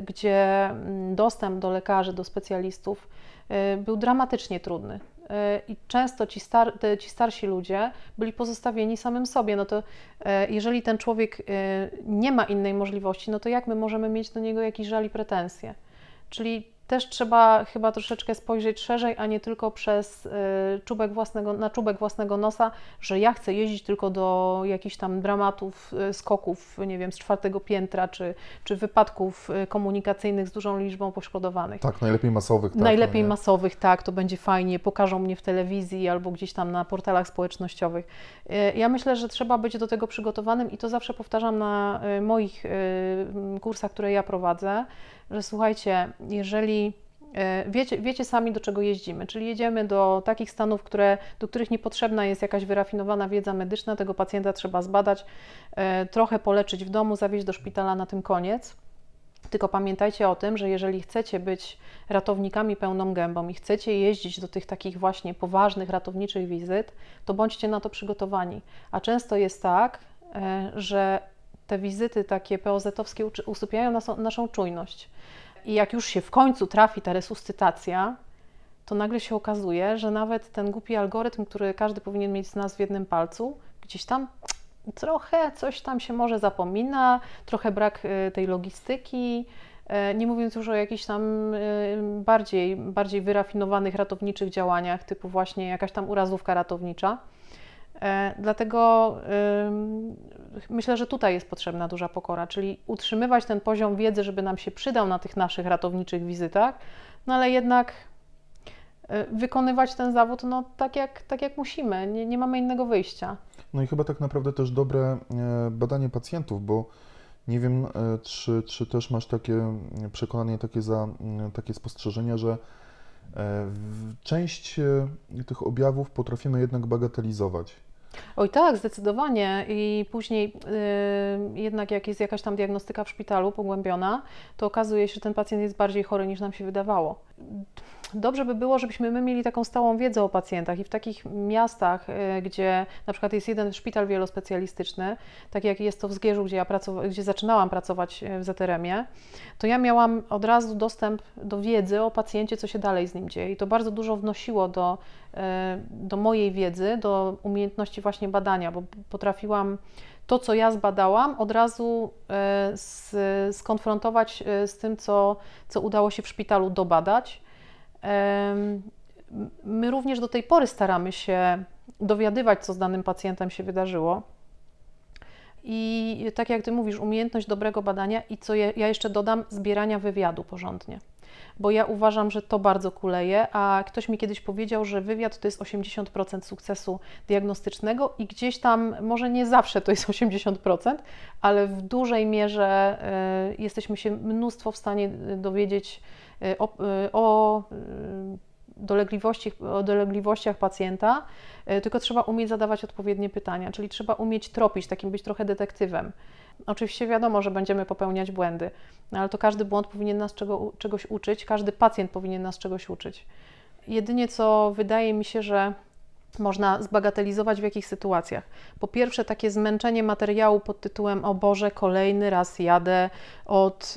Speaker 2: gdzie mm, dostęp do lekarzy, do specjalistów był dramatycznie trudny. I często ci, star, ci starsi ludzie byli pozostawieni samym sobie. No to e, jeżeli ten człowiek e, nie ma innej możliwości, no to jak my możemy mieć do niego jakiś żal i pretensje? Czyli też trzeba chyba troszeczkę spojrzeć szerzej, a nie tylko przez e, czubek własnego, na czubek własnego nosa, że ja chcę jeździć tylko do jakichś tam dramatów, e, skoków, nie wiem, z czwartego piętra, czy, czy wypadków e, komunikacyjnych z dużą liczbą poszkodowanych.
Speaker 1: Tak, najlepiej masowych. Tak,
Speaker 2: Najlepiej
Speaker 1: no
Speaker 2: masowych, tak, to będzie fajnie, pokażą mnie w telewizji albo gdzieś tam na portalach społecznościowych. Ja myślę, że trzeba być do tego przygotowanym i to zawsze powtarzam na moich kursach, które ja prowadzę, że słuchajcie, jeżeli e, wiecie, wiecie sami, do czego jeździmy, czyli jedziemy do takich stanów, które, do których niepotrzebna jest jakaś wyrafinowana wiedza medyczna, tego pacjenta trzeba zbadać, e, trochę poleczyć w domu, zawieźć do szpitala, na tym koniec. Tylko pamiętajcie o tym, że jeżeli chcecie być ratownikami pełną gębą i chcecie jeździć do tych takich właśnie poważnych ratowniczych wizyt, to bądźcie na to przygotowani. A często jest tak, e, że te wizyty takie POZ-owskie usypiają nas, naszą czujność. I jak już się w końcu trafi ta resuscytacja, to nagle się okazuje, że nawet ten głupi algorytm, który każdy powinien mieć z nas w jednym palcu, gdzieś tam trochę coś tam się może zapomina, trochę brak y, tej logistyki, e, nie mówiąc już o jakichś tam y, bardziej, bardziej wyrafinowanych ratowniczych działaniach, typu właśnie jakaś tam urazówka ratownicza. E, Dlatego myślę, że tutaj jest potrzebna duża pokora, czyli utrzymywać ten poziom wiedzy, żeby nam się przydał na tych naszych ratowniczych wizytach, no ale jednak e, wykonywać ten zawód no, tak, jak, tak jak musimy, nie, nie mamy innego wyjścia.
Speaker 1: No i chyba tak naprawdę też dobre e, badanie pacjentów, bo nie wiem, e, czy, czy też masz takie przekonanie, takie, za, takie spostrzeżenia, że część tych objawów potrafimy jednak bagatelizować.
Speaker 2: Oj tak, zdecydowanie. I później y, jednak jak jest jakaś tam diagnostyka w szpitalu pogłębiona, to okazuje się, że ten pacjent jest bardziej chory niż nam się wydawało. Dobrze by było, żebyśmy my mieli taką stałą wiedzę o pacjentach i w takich miastach, y, gdzie na przykład jest jeden szpital wielospecjalistyczny, tak jak jest to w Zgierzu, gdzie ja pracowa- gdzie zaczynałam pracować y, w ZRM-ie, to ja miałam od razu dostęp do wiedzy o pacjencie, co się dalej z nim dzieje. I to bardzo dużo wnosiło do, y, do mojej wiedzy, do umiejętności właśnie badania, bo potrafiłam to, co ja zbadałam, od razu z, skonfrontować z tym, co, co udało się w szpitalu dobadać My również do tej pory staramy się dowiadywać, co z danym pacjentem się wydarzyło. I tak jak Ty mówisz, umiejętność dobrego badania i co ja, ja jeszcze dodam, zbierania wywiadu porządnie. Bo ja uważam, że to bardzo kuleje, a ktoś mi kiedyś powiedział, że wywiad to jest 80% sukcesu diagnostycznego i gdzieś tam, może nie zawsze to jest 80%, ale w dużej mierze y, jesteśmy się mnóstwo w stanie dowiedzieć Y, o, y, o dolegliwości, o dolegliwościach pacjenta, tylko trzeba umieć zadawać odpowiednie pytania, czyli trzeba umieć tropić, takim być trochę detektywem. Oczywiście wiadomo, że będziemy popełniać błędy, no ale to każdy błąd powinien nas czego, czegoś uczyć, każdy pacjent powinien nas czegoś uczyć. Jedynie co wydaje mi się, że można zbagatelizować w jakich sytuacjach. Po pierwsze, takie zmęczenie materiału pod tytułem: O Boże, kolejny raz jadę od,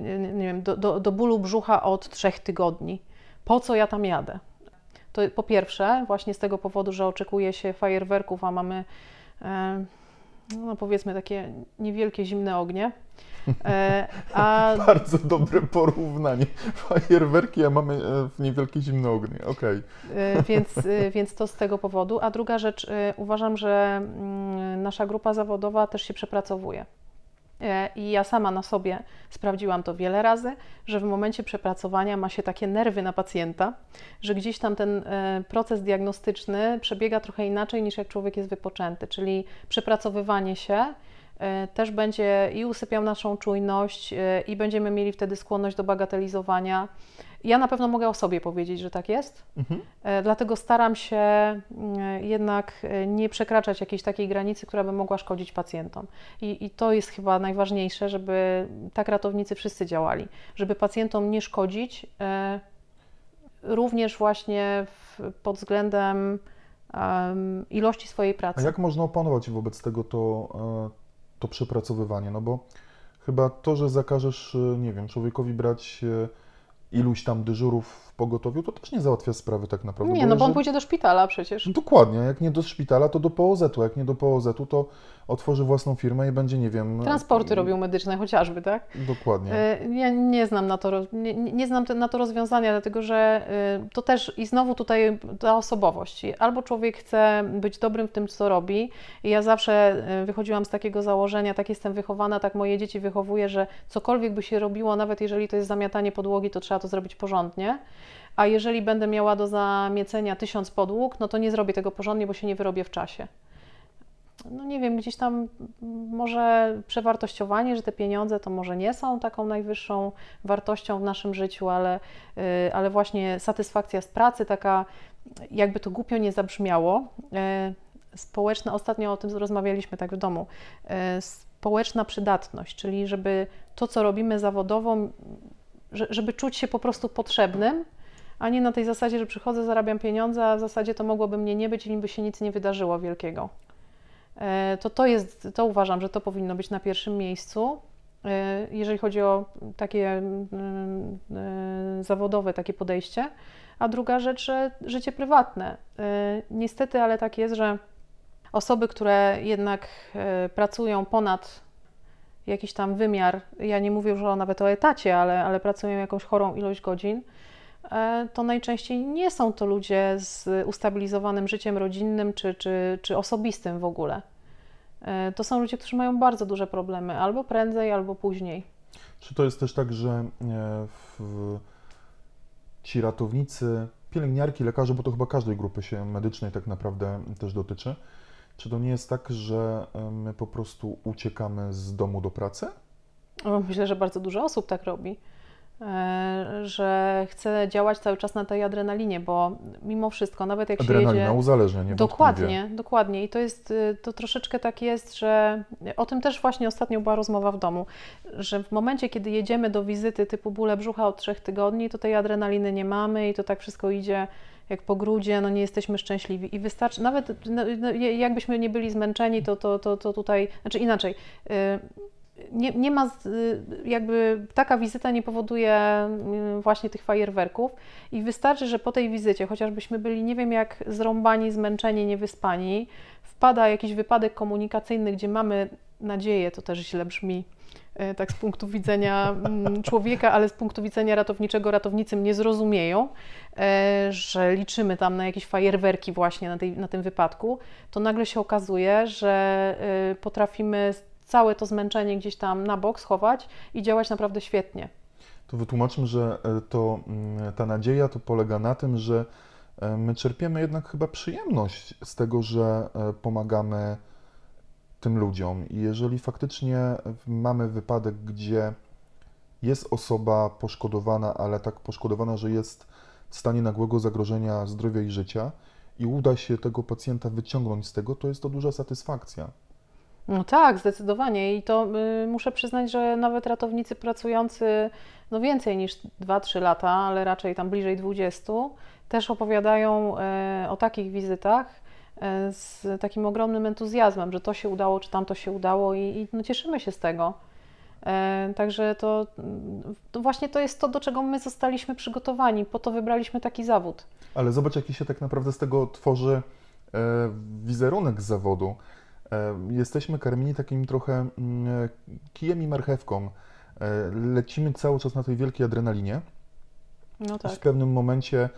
Speaker 2: yy, nie wiem, do, do, do bólu brzucha od trzech tygodni. Po co ja tam jadę? To po pierwsze, właśnie z tego powodu, że oczekuje się fajerwerków, a mamy, yy, no powiedzmy, takie niewielkie zimne ognie.
Speaker 1: E, a... Bardzo dobre porównanie. Fajerwerki, a mamy e, niewielkie zimne ognie. Okej.
Speaker 2: Okay. Więc, więc to z tego powodu. A druga rzecz, e, uważam, że mm, nasza grupa zawodowa też się przepracowuje. I ja sama na sobie sprawdziłam to wiele razy, że w momencie przepracowania ma się takie nerwy na pacjenta, że gdzieś tam ten proces diagnostyczny przebiega trochę inaczej niż jak człowiek jest wypoczęty, czyli przepracowywanie się E, też będzie i usypiał naszą czujność, e, i będziemy mieli wtedy skłonność do bagatelizowania. Ja na pewno mogę o sobie powiedzieć, że tak jest, mhm. E, dlatego staram się mm, jednak nie przekraczać jakiejś takiej granicy, która by mogła szkodzić pacjentom. I, I, to jest chyba najważniejsze, żeby tak ratownicy wszyscy działali, żeby pacjentom nie szkodzić, również właśnie w, pod względem ilości swojej pracy.
Speaker 1: A jak można opanować wobec tego to? to przepracowywanie, no bo chyba to, że zakażesz, e, nie wiem, człowiekowi brać e, iluś tam dyżurów pogotowiu, to też nie załatwia sprawy tak naprawdę.
Speaker 2: Nie, no bo on pójdzie do szpitala przecież.
Speaker 1: Dokładnie, jak nie do szpitala, to do POZ-u, jak nie do POZ-u, to otworzy własną firmę i będzie, nie wiem...
Speaker 2: Transporty i... robią medyczne chociażby, tak?
Speaker 1: Dokładnie.
Speaker 2: E, ja nie znam na to, nie, nie znam na to rozwiązania, dlatego że to też i znowu tutaj ta osobowość. Albo człowiek chce być dobrym w tym, co robi i ja zawsze wychodziłam z takiego założenia, tak jestem wychowana, tak moje dzieci wychowuję, że cokolwiek by się robiło, nawet jeżeli to jest zamiatanie podłogi, to trzeba to zrobić porządnie. A jeżeli będę miała do zamiecenia tysiąc podłóg, no to nie zrobię tego porządnie, bo się nie wyrobię w czasie. No nie wiem, gdzieś tam może przewartościowanie, że te pieniądze to może nie są taką najwyższą wartością w naszym życiu, ale, y, ale właśnie satysfakcja z pracy, taka jakby to głupio nie zabrzmiało, y, społeczna, ostatnio o tym rozmawialiśmy tak w domu, y, społeczna przydatność, czyli żeby to, co robimy zawodowo, żeby czuć się po prostu potrzebnym, a nie na tej zasadzie, że przychodzę, zarabiam pieniądze, a w zasadzie to mogłoby mnie nie być i by się nic nie wydarzyło wielkiego. E, to to jest, to uważam, że to powinno być na pierwszym miejscu, e, jeżeli chodzi o takie mm, e, zawodowe takie podejście. A druga rzecz, życie prywatne. Niestety, ale tak jest, że osoby, które jednak pracują ponad jakiś tam wymiar, ja nie mówię już nawet o etacie, ale, ale pracują jakąś chorą ilość godzin, to najczęściej nie są to ludzie z ustabilizowanym życiem rodzinnym czy, czy, czy osobistym w ogóle. E, to są ludzie, którzy mają bardzo duże problemy, albo prędzej, albo później.
Speaker 1: Czy to jest też tak, że e, w, ci ratownicy, pielęgniarki, lekarze, bo to chyba każdej grupy się medycznej tak naprawdę też dotyczy, czy to nie jest tak, że my po prostu uciekamy z domu do pracy?
Speaker 2: Myślę, że bardzo dużo osób tak robi. E, że chcę działać cały czas na tej adrenalinie, bo mimo wszystko, nawet jak
Speaker 1: Adrenalina
Speaker 2: się jedzie...
Speaker 1: uzależnia, nie
Speaker 2: Dokładnie, dokładnie. I to jest, y, to troszeczkę tak jest, że o tym też właśnie ostatnio była rozmowa w domu, że w momencie, kiedy jedziemy do wizyty typu bóle brzucha od trzech tygodni, to tej adrenaliny nie mamy i to tak wszystko idzie jak po grudzie, no nie jesteśmy szczęśliwi i wystarczy, nawet no, no, jakbyśmy nie byli zmęczeni, to, to, to, to tutaj, znaczy inaczej, y, nie, nie ma, y, jakby taka wizyta nie powoduje y, właśnie tych fajerwerków i wystarczy, że po tej wizycie, chociażbyśmy byli nie wiem jak zrąbani, zmęczeni, niewyspani, wpada jakiś wypadek komunikacyjny, gdzie mamy nadzieję, to też źle brzmi, y, tak z punktu widzenia mm, człowieka, ale z punktu widzenia ratowniczego ratownicy mnie zrozumieją, że liczymy tam na jakieś fajerwerki właśnie na, tej, na tym wypadku, to nagle się okazuje, że potrafimy całe to zmęczenie gdzieś tam na bok schować i działać naprawdę świetnie.
Speaker 1: To wytłumaczmy, że e, to, mm, ta nadzieja to polega na tym, że e, my czerpiemy jednak chyba przyjemność z tego, że e, pomagamy tym ludziom. I jeżeli faktycznie mamy wypadek, gdzie jest osoba poszkodowana, ale tak poszkodowana, że jest w stanie nagłego zagrożenia zdrowia i życia, i uda się tego pacjenta wyciągnąć z tego, to jest to duża satysfakcja.
Speaker 2: No tak, zdecydowanie. I to y, muszę przyznać, że nawet ratownicy pracujący no więcej niż 2-3 lata, ale raczej tam bliżej 20, też opowiadają y, o takich wizytach y, z takim ogromnym entuzjazmem, że to się udało, czy tamto się udało i, i no cieszymy się z tego. Y, także to, to, właśnie to jest to, do czego my zostaliśmy przygotowani, po to wybraliśmy taki zawód.
Speaker 1: Ale zobacz, jaki się tak naprawdę z tego tworzy e, wizerunek zawodu jesteśmy karmieni takim trochę mm, kijem i marchewką. E, lecimy cały czas na tej wielkiej adrenalinie.
Speaker 2: No tak.
Speaker 1: W pewnym momencie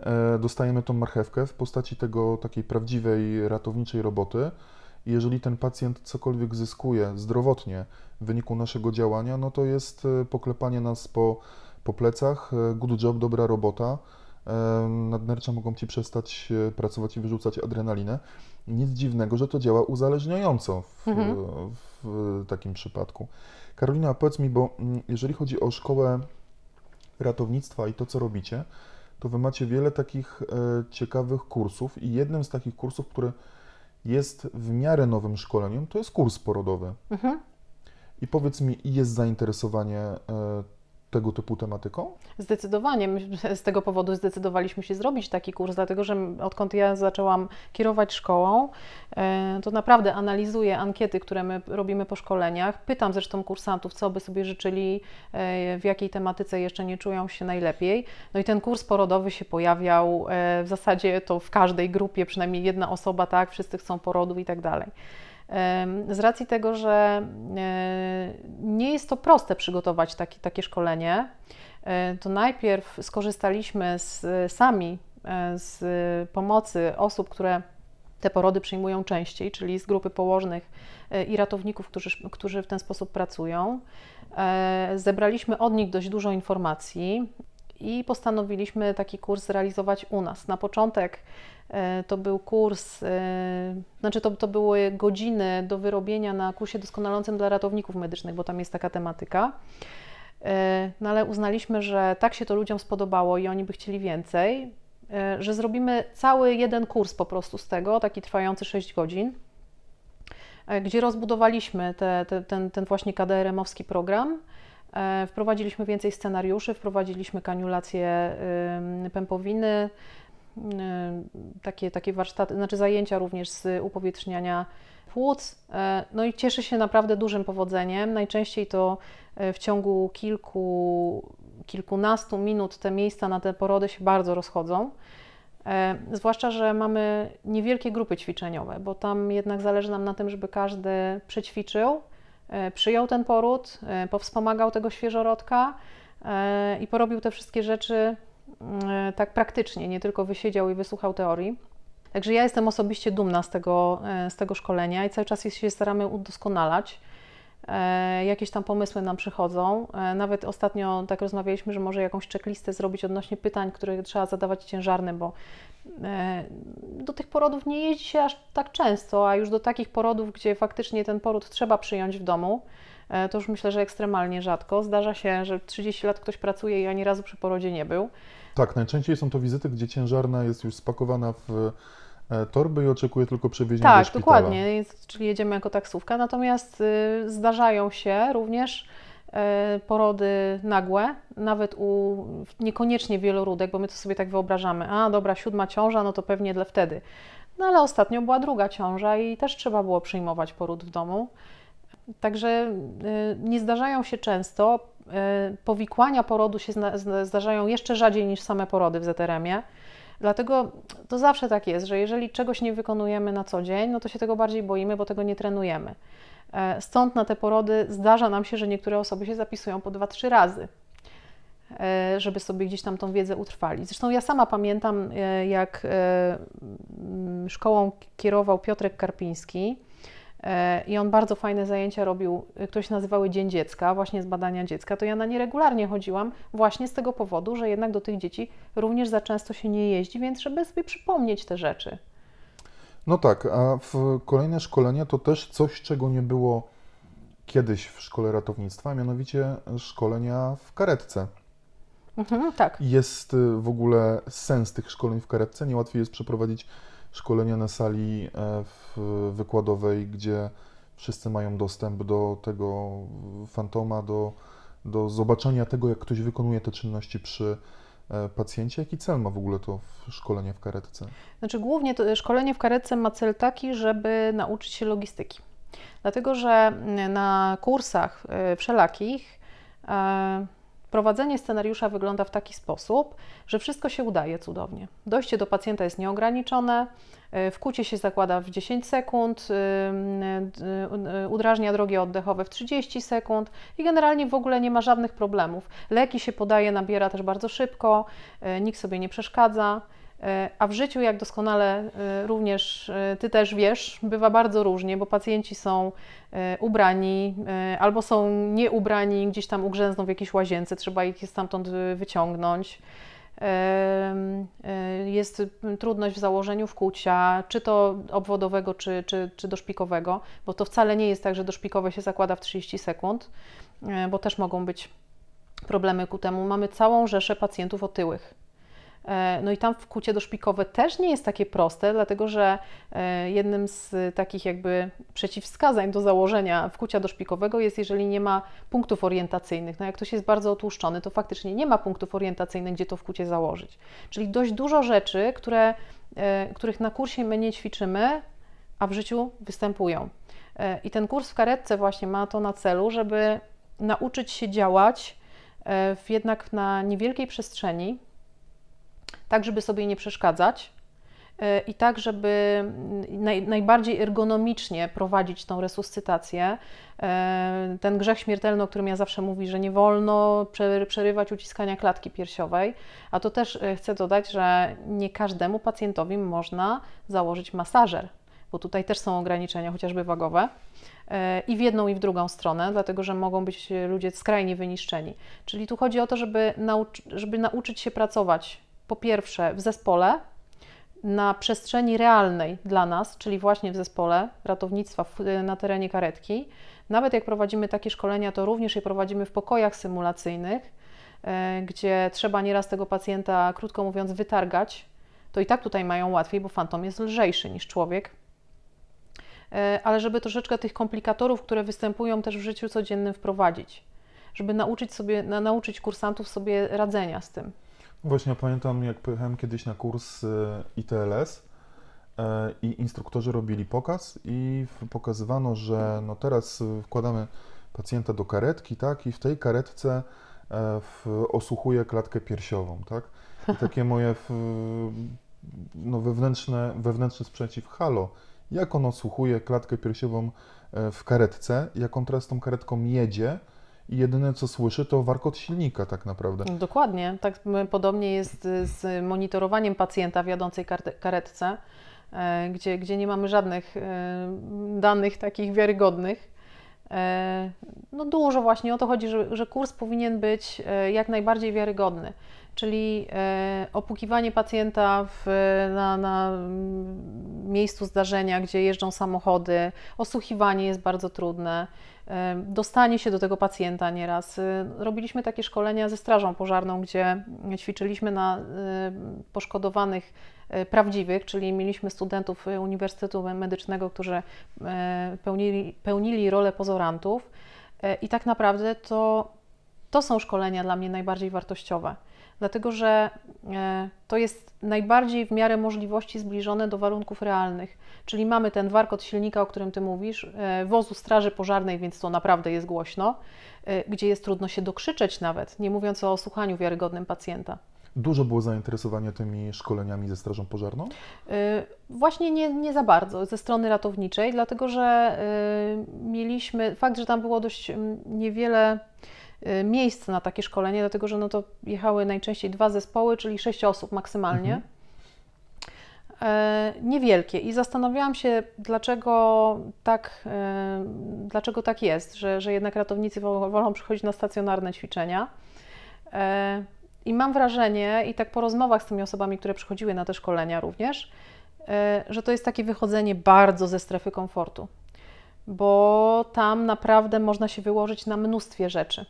Speaker 1: e, dostajemy tą marchewkę w postaci tego takiej prawdziwej ratowniczej roboty. I jeżeli ten pacjent cokolwiek zyskuje zdrowotnie w wyniku naszego działania, no to jest e, poklepanie nas po, po plecach, good job, dobra robota. Nadnercza mogą Ci przestać pracować i wyrzucać adrenalinę nic dziwnego, że to działa uzależniająco w, mhm. w takim przypadku. Karolina, powiedz mi, bo mm, jeżeli chodzi o szkołę ratownictwa i to, co robicie, to wy macie wiele takich e, ciekawych kursów i jednym z takich kursów, który jest w miarę nowym szkoleniem, to jest kurs porodowy. Mhm. I powiedz mi, jest zainteresowanie e, tego typu tematyką?
Speaker 2: Zdecydowanie. My z tego powodu zdecydowaliśmy się zrobić taki kurs, dlatego że odkąd ja zaczęłam kierować szkołą, e, to naprawdę analizuję ankiety, które my robimy po szkoleniach. Pytam zresztą kursantów, co by sobie życzyli, e, w jakiej tematyce jeszcze nie czują się najlepiej. No i ten kurs porodowy się pojawiał e, w zasadzie to w każdej grupie, przynajmniej jedna osoba, tak, wszyscy chcą porodów i tak dalej. Z racji tego, że e, nie jest to proste przygotować taki, takie szkolenie, e, to najpierw skorzystaliśmy z, sami e, z pomocy osób, które te porody przyjmują częściej, czyli z grupy położnych i ratowników, którzy, którzy w ten sposób pracują. Zebraliśmy od nich dość dużo informacji i postanowiliśmy taki kurs zrealizować u nas. Na początek to był kurs, e, znaczy to, to były godziny do wyrobienia na kursie doskonalącym dla ratowników medycznych, bo tam jest taka tematyka. E, no ale uznaliśmy, że tak się to ludziom spodobało i oni by chcieli więcej, że zrobimy cały jeden kurs po prostu z tego, taki trwający 6 godzin, gdzie rozbudowaliśmy te, te, ten, ten właśnie KDRM-owski program. Wprowadziliśmy więcej scenariuszy, wprowadziliśmy kaniulację pępowiny, takie, takie warsztaty, znaczy zajęcia również z upowietrzniania płuc. Y, no i cieszy się naprawdę dużym powodzeniem. Najczęściej to y, w ciągu kilku, kilkunastu minut te miejsca na te porody się bardzo rozchodzą. Zwłaszcza, że mamy niewielkie grupy ćwiczeniowe, bo tam jednak zależy nam na tym, żeby każdy przećwiczył, przyjął ten poród, powspomagał tego świeżorodka i porobił te wszystkie rzeczy E, tak praktycznie, nie tylko wysiedział i wysłuchał teorii. Także ja jestem osobiście dumna z tego, e, z tego szkolenia i cały czas się staramy udoskonalać. E, jakieś tam pomysły nam przychodzą. Nawet ostatnio tak rozmawialiśmy, że może jakąś checklistę zrobić odnośnie pytań, które trzeba zadawać ciężarnym, bo do tych porodów nie jeździ się aż tak często, a już do takich porodów, gdzie faktycznie ten poród trzeba przyjąć w domu, e, to już myślę, że ekstremalnie rzadko. Zdarza się, że 30 lat ktoś pracuje i ani razu przy porodzie nie był.
Speaker 1: Tak, najczęściej są to wizyty, gdzie ciężarna jest już spakowana w e, torby i oczekuje tylko przewiezienia do
Speaker 2: Tak,
Speaker 1: szpitala.
Speaker 2: dokładnie, jest- czyli jedziemy jako taksówka. Natomiast y, zdarzają się również y, porody nagłe, nawet u niekoniecznie wieloródek, bo my to sobie tak wyobrażamy, a dobra, siódma ciąża, no to pewnie dla wtedy. No ale ostatnio była druga ciąża i też trzeba było przyjmować poród w domu. Także y, nie zdarzają się często. Y, Powikłania porodu się zdarzają jeszcze rzadziej niż same porody w ZRM-ie. Dlatego to zawsze tak jest, że jeżeli czegoś nie wykonujemy na co dzień, no to się tego bardziej boimy, bo tego nie trenujemy. E, Stąd na te porody zdarza nam się, że niektóre osoby się zapisują po dwa, trzy razy, e, żeby sobie gdzieś tam tą wiedzę utrwalić. Zresztą ja sama pamiętam, e, jak e, szkołą kierował Piotrek Karpiński e, i on bardzo fajne zajęcia robił, e, które się nazywały Dzień Dziecka, właśnie z badania dziecka, to ja na nie regularnie chodziłam właśnie z tego powodu, że jednak do tych dzieci również za często się nie jeździ, więc żeby sobie przypomnieć te rzeczy.
Speaker 1: No tak, a w kolejne szkolenia to też coś, czego nie było kiedyś w szkole ratownictwa, a mianowicie szkolenia w karetce.
Speaker 2: Mhm, tak.
Speaker 1: Jest y, w ogóle sens tych szkoleń w karetce. Niełatwiej jest przeprowadzić szkolenia na sali e, wykładowej, gdzie wszyscy mają dostęp do tego fantoma, do, do zobaczenia tego, jak ktoś wykonuje te czynności przy e, pacjencie. Jaki cel ma w ogóle to szkolenie w karetce?
Speaker 2: Znaczy głównie to szkolenie w karetce ma cel taki, żeby nauczyć się logistyki. Dlatego, że na kursach y, wszelakich e, prowadzenie scenariusza wygląda w taki sposób, że wszystko się udaje cudownie. Dojście do pacjenta jest nieograniczone, y, wkucie się zakłada w 10 sekund, y, y, udrażnia drogi oddechowe w 30 sekund i generalnie w ogóle nie ma żadnych problemów. Leki się podaje, nabiera też bardzo szybko, nikt sobie nie przeszkadza. E, A w życiu, jak doskonale e, również e, Ty też wiesz, bywa bardzo różnie, bo pacjenci są ubrani albo są nieubrani, gdzieś tam ugrzęzną w jakiejś łazience, trzeba ich stamtąd wyciągnąć. Jest trudność w założeniu wkłucia, czy to obwodowego, czy, czy, czy doszpikowego, bo to wcale nie jest tak, że doszpikowe się zakłada w 30 sekund, bo też mogą być problemy ku temu. Mamy całą rzeszę pacjentów otyłych. E, No i tam wkłucie doszpikowe też nie jest takie proste, dlatego że e, jednym z takich jakby przeciwwskazań do założenia wkłucia doszpikowego jest, jeżeli nie ma punktów orientacyjnych. No jak ktoś jest bardzo otłuszczony, to faktycznie nie ma punktów orientacyjnych, gdzie to wkłucie założyć. Czyli dość dużo rzeczy, które, e, których na kursie my nie ćwiczymy, a w życiu występują. I ten kurs w karetce właśnie ma to na celu, żeby nauczyć się działać w jednak na niewielkiej przestrzeni, tak, żeby sobie nie przeszkadzać e, i tak, żeby naj, najbardziej ergonomicznie prowadzić tą resuscytację. E, Ten grzech śmiertelny, o którym ja zawsze mówię, że nie wolno prze- przerywać uciskania klatki piersiowej, a to też e, chcę dodać, że nie każdemu pacjentowi można założyć masażer, bo tutaj też są ograniczenia, chociażby wagowe. I w jedną, i w drugą stronę, dlatego że mogą być ludzie skrajnie wyniszczeni. Czyli tu chodzi o to, żeby, nauczy, żeby nauczyć się pracować po pierwsze w zespole, na przestrzeni realnej dla nas, czyli właśnie w zespole ratownictwa na terenie karetki. Nawet jak prowadzimy takie szkolenia, to również je prowadzimy w pokojach symulacyjnych, e, gdzie trzeba nieraz tego pacjenta, krótko mówiąc, wytargać. To i tak tutaj mają łatwiej, bo fantom jest lżejszy niż człowiek. E, Ale żeby troszeczkę tych komplikatorów, które występują też w życiu codziennym, wprowadzić, żeby nauczyć sobie, na, nauczyć kursantów sobie radzenia z tym.
Speaker 1: Właśnie pamiętam, jak pojechałem kiedyś na kurs e, ITLS e, i instruktorzy robili pokaz i pokazywano, że no teraz wkładamy pacjenta do karetki, tak, i w tej karetce e, osłuchuje klatkę piersiową, tak. I takie moje no, wewnętrzne, wewnętrzny sprzeciw, halo, jak on osłuchuje klatkę piersiową w karetce, jak on teraz tą karetką jedzie i jedyne co słyszy to warkot silnika tak naprawdę.
Speaker 2: Dokładnie. Tak podobnie jest y, z monitorowaniem pacjenta w jadącej karetce, e, gdzie, gdzie nie mamy żadnych e, danych takich wiarygodnych. E, no dużo właśnie o to chodzi, że, że kurs powinien być jak najbardziej wiarygodny, czyli opukiwanie pacjenta w, na, na miejscu zdarzenia, gdzie jeżdżą samochody, osłuchiwanie jest bardzo trudne, dostanie się do tego pacjenta nieraz. Robiliśmy takie szkolenia ze Strażą Pożarną, gdzie ćwiczyliśmy na poszkodowanych prawdziwych, czyli mieliśmy studentów Uniwersytetu Medycznego, którzy pełnili, pełnili rolę pozorantów i tak naprawdę to, to są szkolenia dla mnie najbardziej wartościowe dlatego że e, to jest najbardziej w miarę możliwości zbliżone do warunków realnych. Czyli mamy ten warkot silnika, o którym Ty mówisz, e, wozu Straży Pożarnej, więc to naprawdę jest głośno, e, gdzie jest trudno się dokrzyczeć nawet, nie mówiąc o słuchaniu wiarygodnym pacjenta.
Speaker 1: Dużo było zainteresowanie tymi szkoleniami ze Strażą Pożarną?
Speaker 2: Właśnie nie, nie za bardzo ze strony ratowniczej, dlatego że mieliśmy, fakt, że tam było dość niewiele Y, miejsc na takie szkolenie, dlatego że no to jechały najczęściej dwa zespoły, czyli sześć osób maksymalnie. Mhm. E, niewielkie i zastanawiałam się, dlaczego tak, e, dlaczego tak jest, że, że jednak ratownicy wolą, wolą przychodzić na stacjonarne ćwiczenia. E, I mam wrażenie, i tak po rozmowach z tymi osobami, które przychodziły na te szkolenia również, że to jest takie wychodzenie bardzo ze strefy komfortu, bo tam naprawdę można się wyłożyć na mnóstwie rzeczy.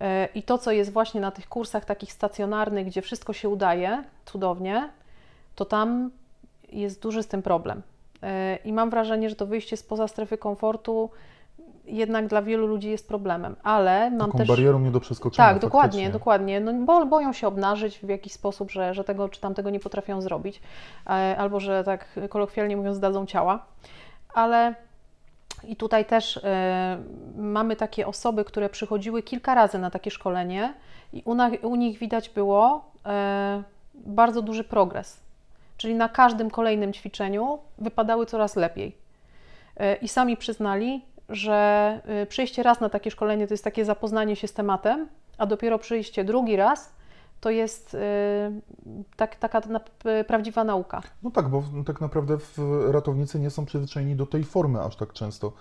Speaker 2: E, I to, co jest właśnie na tych kursach takich stacjonarnych, gdzie wszystko się udaje cudownie, to tam jest duży z tym problem. E, I mam wrażenie, że to wyjście spoza strefy komfortu jednak dla wielu ludzi jest problemem, ale mam
Speaker 1: Taką
Speaker 2: też...
Speaker 1: barierą nie do przeskoczenia.
Speaker 2: Tak, dokładnie, dokładnie. No, bo, boją się obnażyć w jakiś sposób, że, że tego czy tamtego nie potrafią zrobić, e, albo że tak kolokwialnie mówiąc, zdadzą ciała. Ale i tutaj też y, mamy takie osoby, które przychodziły kilka razy na takie szkolenie, i u, na, u nich widać było y, bardzo duży progres. Czyli na każdym kolejnym ćwiczeniu wypadały coraz lepiej. Y, I sami przyznali, że przyjście raz na takie szkolenie to jest takie zapoznanie się z tematem, a dopiero przyjście drugi raz to jest y, tak, taka prawdziwa nauka.
Speaker 1: No tak, bo tak naprawdę ratownicy nie są przyzwyczajeni do tej formy aż tak często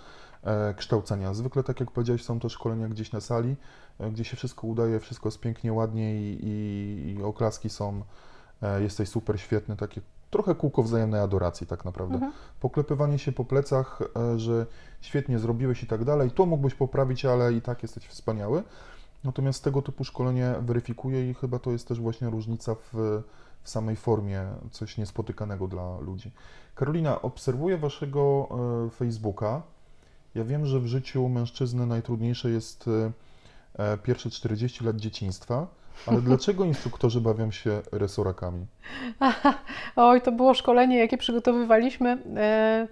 Speaker 1: e, kształcenia. Zwykle, tak jak powiedziałeś, są to szkolenia gdzieś na sali, e, gdzie się wszystko udaje, wszystko jest pięknie, ładnie i, i, i oklaski są, e, jesteś super, świetny, takie trochę kółko wzajemnej adoracji tak naprawdę. Mhm. Poklepywanie się po plecach, że świetnie zrobiłeś i tak dalej, to mógłbyś poprawić, ale i tak jesteś wspaniały. Natomiast tego typu szkolenie weryfikuje i chyba to jest też właśnie różnica w, w samej formie, coś niespotykanego dla ludzi. Karolina, obserwuję Waszego e, Facebooka. Ja wiem, że w życiu mężczyzny najtrudniejsze jest e, pierwsze 40 lat dzieciństwa, ale dlaczego instruktorzy bawią się resorakami?
Speaker 2: Oj, to było szkolenie, jakie przygotowywaliśmy. E,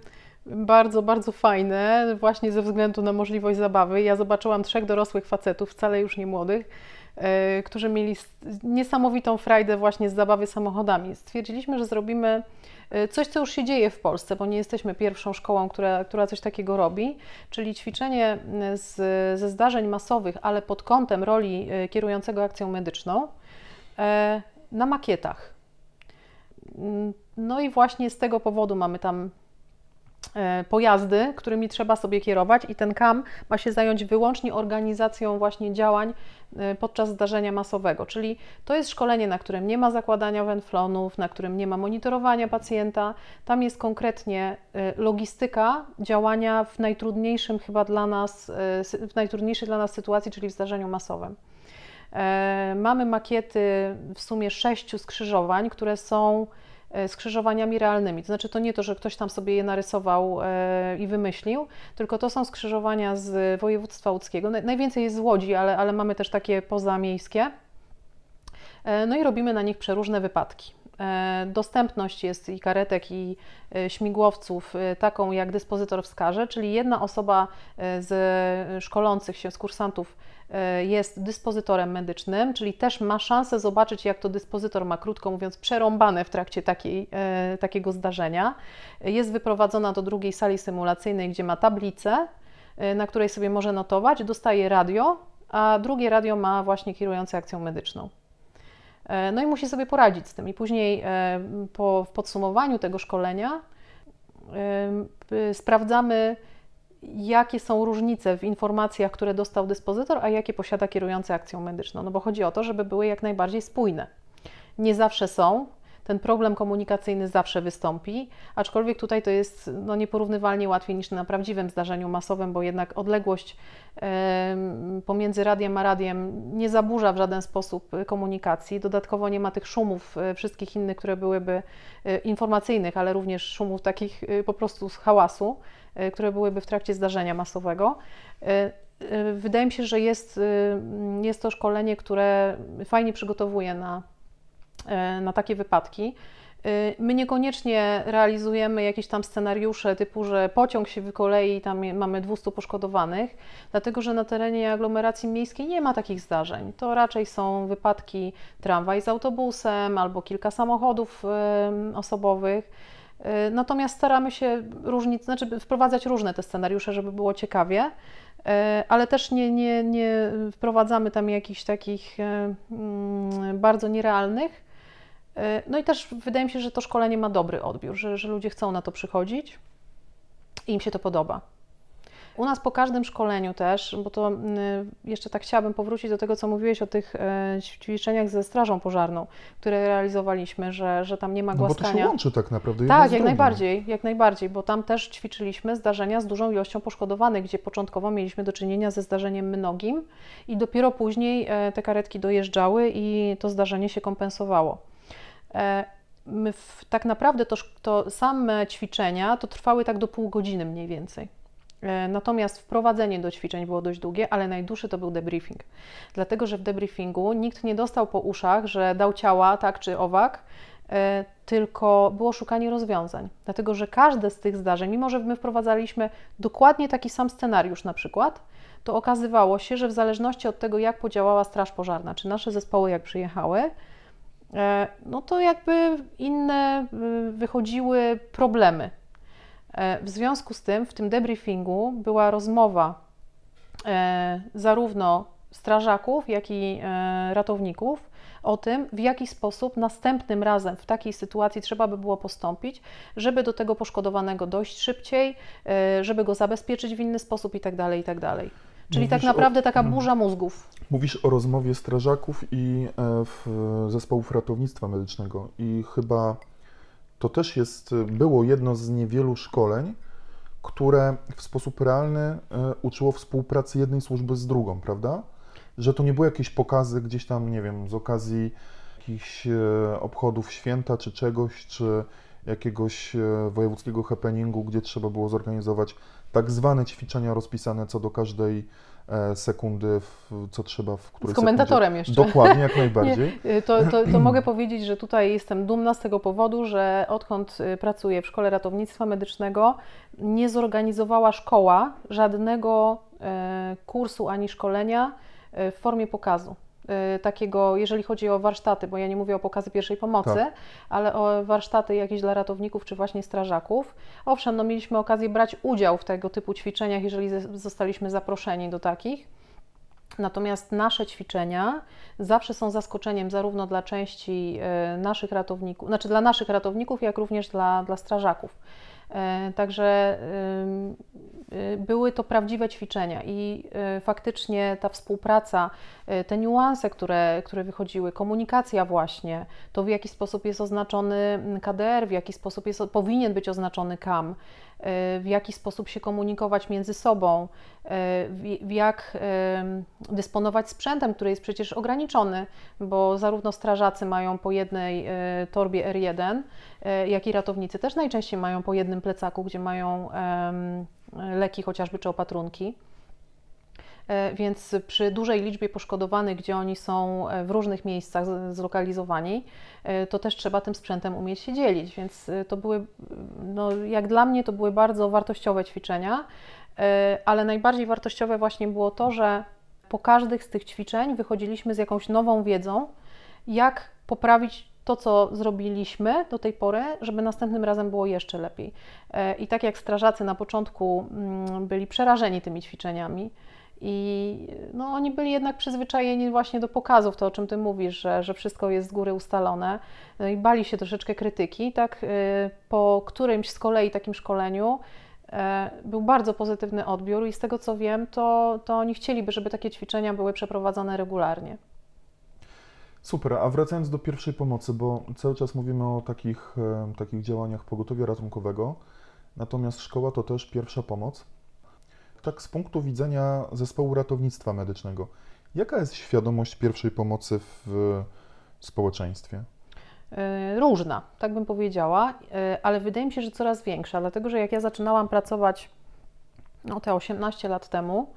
Speaker 2: bardzo, bardzo fajne, właśnie ze względu na możliwość zabawy. Ja zobaczyłam trzech dorosłych facetów, wcale już nie młodych, yy, którzy mieli niesamowitą frajdę właśnie z zabawy samochodami. Stwierdziliśmy, że zrobimy e, coś, co już się dzieje w Polsce, bo nie jesteśmy pierwszą szkołą, która, która coś takiego robi, czyli ćwiczenie z, ze zdarzeń masowych, ale pod kątem roli e, kierującego akcją medyczną na makietach. No i właśnie z tego powodu mamy tam E, pojazdy, którymi trzeba sobie kierować i ten KAM ma się zająć wyłącznie organizacją właśnie działań e, podczas zdarzenia masowego, czyli to jest szkolenie, na którym nie ma zakładania wenflonów, na którym nie ma monitorowania pacjenta, tam jest konkretnie e, logistyka działania w najtrudniejszym chyba dla nas, w najtrudniejszej dla nas sytuacji, czyli w zdarzeniu masowym. Mamy makiety w sumie sześciu skrzyżowań, które są E, skrzyżowaniami realnymi. To znaczy, to nie to, że ktoś tam sobie je narysował e, i wymyślił, tylko to są skrzyżowania z województwa łódzkiego. Najwięcej jest z Łodzi, ale, ale mamy też takie pozamiejskie. E, no i robimy na nich przeróżne wypadki. Dostępność jest i karetek, i śmigłowców taką, jak dyspozytor wskaże, czyli jedna osoba z szkolących się, z kursantów E, jest dyspozytorem medycznym, czyli też ma szansę zobaczyć, jak to dyspozytor ma, krótko mówiąc, przerąbane w trakcie takiej, e, takiego zdarzenia. Jest wyprowadzona do drugiej sali symulacyjnej, gdzie ma tablicę, e, na której sobie może notować, dostaje radio, a drugie radio ma właśnie kierujące akcją medyczną. No i musi sobie poradzić z tym. I później po, podsumowaniu tego szkolenia sprawdzamy, jakie są różnice w informacjach, które dostał dyspozytor, a jakie posiada kierujący akcją medyczną. No bo chodzi o to, żeby były jak najbardziej spójne. Nie zawsze są, ten problem komunikacyjny zawsze wystąpi, aczkolwiek tutaj to jest no, nieporównywalnie łatwiej niż na prawdziwym zdarzeniu masowym, bo jednak odległość pomiędzy radiem a radiem nie zaburza w żaden sposób komunikacji. Dodatkowo nie ma tych szumów e, wszystkich innych, które byłyby e, informacyjnych, ale również szumów takich e, po prostu z hałasu, które byłyby w trakcie zdarzenia masowego. Wydaje mi się, że jest, jest to szkolenie, które fajnie przygotowuje na, na takie wypadki. Y, my niekoniecznie realizujemy jakieś tam scenariusze typu, że pociąg się wykolei i tam mamy 200 poszkodowanych, dlatego że na terenie aglomeracji miejskiej nie ma takich zdarzeń. To raczej są wypadki tramwaj z autobusem albo kilka samochodów osobowych. Y, natomiast staramy się różnic, znaczy wprowadzać różne te scenariusze, żeby było ciekawie, ale też nie, nie, nie wprowadzamy tam jakichś takich mm, bardzo nierealnych, E, no i też wydaje mi się, że to szkolenie ma dobry odbiór, że, że ludzie chcą na to przychodzić i im się to podoba. U nas po każdym szkoleniu też, bo to jeszcze tak chciałabym powrócić do tego, co mówiłeś o tych e, ćwiczeniach ze Strażą Pożarną, które realizowaliśmy, że, że tam nie ma głaskania. No
Speaker 1: bo to się łączy tak naprawdę.
Speaker 2: Tak, jak najbardziej, jak najbardziej, bo tam też ćwiczyliśmy zdarzenia z dużą ilością poszkodowanych, gdzie początkowo mieliśmy do czynienia ze zdarzeniem mnogim i dopiero później e, te karetki dojeżdżały i to zdarzenie się kompensowało. E, my w, tak naprawdę to, to same ćwiczenia to trwały tak do pół godziny mniej więcej. E, natomiast wprowadzenie do ćwiczeń było dość długie, ale najdłuższy to był debriefing. Dlatego, że w debriefingu nikt nie dostał po uszach, że dał ciała tak czy owak, e, tylko było szukanie rozwiązań. Dlatego, że każde z tych zdarzeń, mimo że my wprowadzaliśmy dokładnie taki sam scenariusz na przykład, to okazywało się, że w zależności od tego, jak podziałała Straż Pożarna, czy nasze zespoły jak przyjechały, no to jakby inne y, wychodziły problemy. E, w związku z tym w tym debriefingu była rozmowa e, zarówno strażaków, jak i ratowników o tym, w jaki sposób następnym razem w takiej sytuacji trzeba by było postąpić, żeby do tego poszkodowanego dojść szybciej, żeby go zabezpieczyć w inny sposób itd. Tak itd. Czyli tak Mówisz tak naprawdę o... taka mhm. burza mózgów.
Speaker 1: Mówisz o rozmowie strażaków i e, zespołów ratownictwa medycznego i chyba to też jest, było jedno z niewielu szkoleń, które w sposób realny e, uczyło współpracy jednej służby z drugą, prawda? Że to nie były jakieś pokazy gdzieś tam, nie wiem, z okazji jakichś e, obchodów święta czy czegoś, czy jakiegoś wojewódzkiego happeningu, gdzie trzeba było zorganizować tak zwane ćwiczenia rozpisane co do każdej e, sekundy, co trzeba w której
Speaker 2: Z komentatorem
Speaker 1: sekundzie.
Speaker 2: jeszcze.
Speaker 1: Dokładnie, jak najbardziej.
Speaker 2: Nie, to, to, to mogę powiedzieć, że tutaj jestem dumna z tego powodu, że odkąd y, pracuję w Szkole Ratownictwa Medycznego, nie zorganizowała szkoła żadnego e, kursu ani szkolenia e, w formie pokazu. Y, takiego, jeżeli chodzi o warsztaty, bo ja nie mówię o pokazy pierwszej pomocy, tak. ale o warsztaty jakieś dla ratowników czy właśnie strażaków. Owszem, no mieliśmy okazję brać udział w tego typu ćwiczeniach, jeżeli zostaliśmy zaproszeni do takich. Natomiast nasze ćwiczenia zawsze są zaskoczeniem zarówno dla części y, naszych ratowników, znaczy dla naszych ratowników, jak również dla, dla strażaków. E, także y, były to prawdziwe ćwiczenia i y, faktycznie ta współpraca, y, te niuanse, które, które wychodziły, komunikacja właśnie, to w jaki sposób jest oznaczony KDR, w jaki sposób jest, powinien być oznaczony KAM, w jaki sposób się komunikować między sobą, w jak dysponować sprzętem, który jest przecież ograniczony, bo zarówno strażacy mają po jednej torbie R1, jak i ratownicy też najczęściej mają po jednym plecaku, gdzie mają leki chociażby czy opatrunki. E, więc przy dużej liczbie poszkodowanych, gdzie oni są e, w różnych miejscach zlokalizowani, e, to też trzeba tym sprzętem umieć się dzielić. Więc to były, no, jak dla mnie, to były bardzo wartościowe ćwiczenia, ale najbardziej wartościowe właśnie było to, że po każdych z tych ćwiczeń wychodziliśmy z jakąś nową wiedzą, jak poprawić to, co zrobiliśmy do tej pory, żeby następnym razem było jeszcze lepiej. I tak jak strażacy na początku mm, byli przerażeni tymi ćwiczeniami, i no, oni byli jednak przyzwyczajeni właśnie do pokazów, to o czym Ty mówisz, że, że wszystko jest z góry ustalone no i bali się troszeczkę krytyki. Tak, y, po którymś z kolei takim szkoleniu e, był bardzo pozytywny odbiór i z tego co wiem, to, to oni chcieliby, żeby takie ćwiczenia były przeprowadzane regularnie.
Speaker 1: Super, a wracając do pierwszej pomocy, bo cały czas mówimy o takich, e, takich działaniach pogotowia ratunkowego, natomiast szkoła to też pierwsza pomoc. Tak z punktu widzenia zespołu ratownictwa medycznego, jaka jest świadomość pierwszej pomocy w społeczeństwie?
Speaker 2: E, różna, tak bym powiedziała, e, ale wydaje mi się, że coraz większa, dlatego że jak ja zaczynałam pracować no, te 18 lat temu,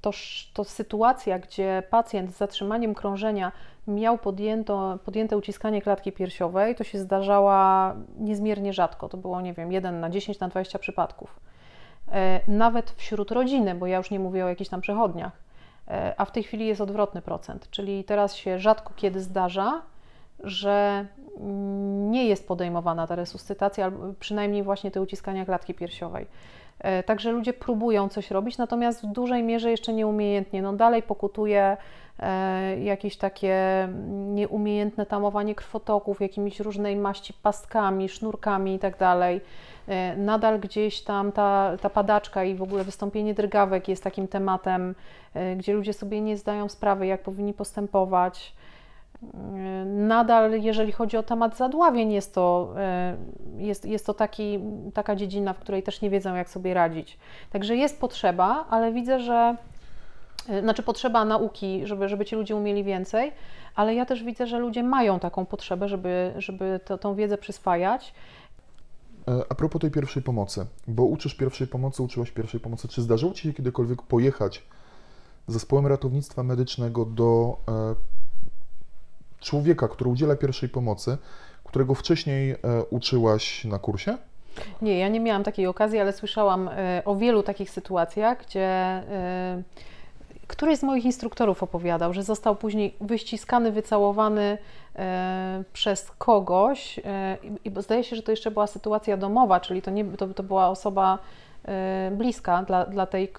Speaker 2: to, to sytuacja, gdzie pacjent z zatrzymaniem krążenia miał podjęto, podjęte uciskanie klatki piersiowej, to się zdarzała niezmiernie rzadko. To było, nie wiem, 1 na 10 na 20 przypadków. E, nawet wśród rodziny, bo ja już nie mówię o jakichś tam przechodniach, a w tej chwili jest odwrotny procent, czyli teraz się rzadko kiedy zdarza, że nie jest podejmowana ta resuscytacja, albo przynajmniej właśnie te uciskania klatki piersiowej. E, także ludzie próbują coś robić, natomiast w dużej mierze jeszcze nieumiejętnie. No dalej pokutuje e, jakieś takie nieumiejętne tamowanie krwotoków, jakimiś różnej maści pastkami, sznurkami itd. Tak e, nadal gdzieś tam ta, ta padaczka i w ogóle wystąpienie drgawek jest takim tematem, gdzie ludzie sobie nie zdają sprawy, jak powinni postępować. Nadal, jeżeli chodzi o temat zadławień, jest to, e, jest, jest to taki, taka dziedzina, w której też nie wiedzą, jak sobie radzić. Także jest potrzeba, ale widzę, że e, znaczy potrzeba nauki, żeby, żeby ci ludzie umieli więcej, ale ja też widzę, że ludzie mają taką potrzebę, żeby, żeby to, tą wiedzę przyswajać.
Speaker 1: E, a propos tej pierwszej pomocy, bo uczysz pierwszej pomocy, uczyłaś pierwszej pomocy, czy zdarzyło Ci się kiedykolwiek pojechać zespołem ratownictwa medycznego do człowieka, który udziela pierwszej pomocy, którego wcześniej e, uczyłaś na kursie?
Speaker 2: Nie, ja nie miałam takiej okazji, ale słyszałam e, o wielu takich sytuacjach, gdzie e, któryś z moich instruktorów opowiadał, że został później wyściskany, wycałowany przez kogoś i zdaje się, że to jeszcze była sytuacja domowa, czyli to, nie, to, to była osoba bliska dla, dla tej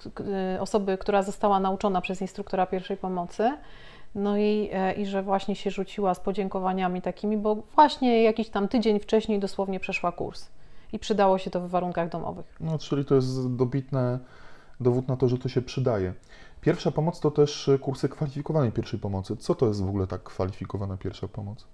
Speaker 2: osoby, która została nauczona przez instruktora pierwszej pomocy. No i, e, i że właśnie się rzuciła z podziękowaniami takimi, bo właśnie jakiś tam tydzień wcześniej dosłownie przeszła kurs i przydało się to w warunkach domowych.
Speaker 1: No, czyli to jest dobitny dowód na to, że to się przydaje. Pierwsza pomoc to też kursy kwalifikowanej pierwszej pomocy. Co to jest w ogóle tak kwalifikowana pierwsza pomoc?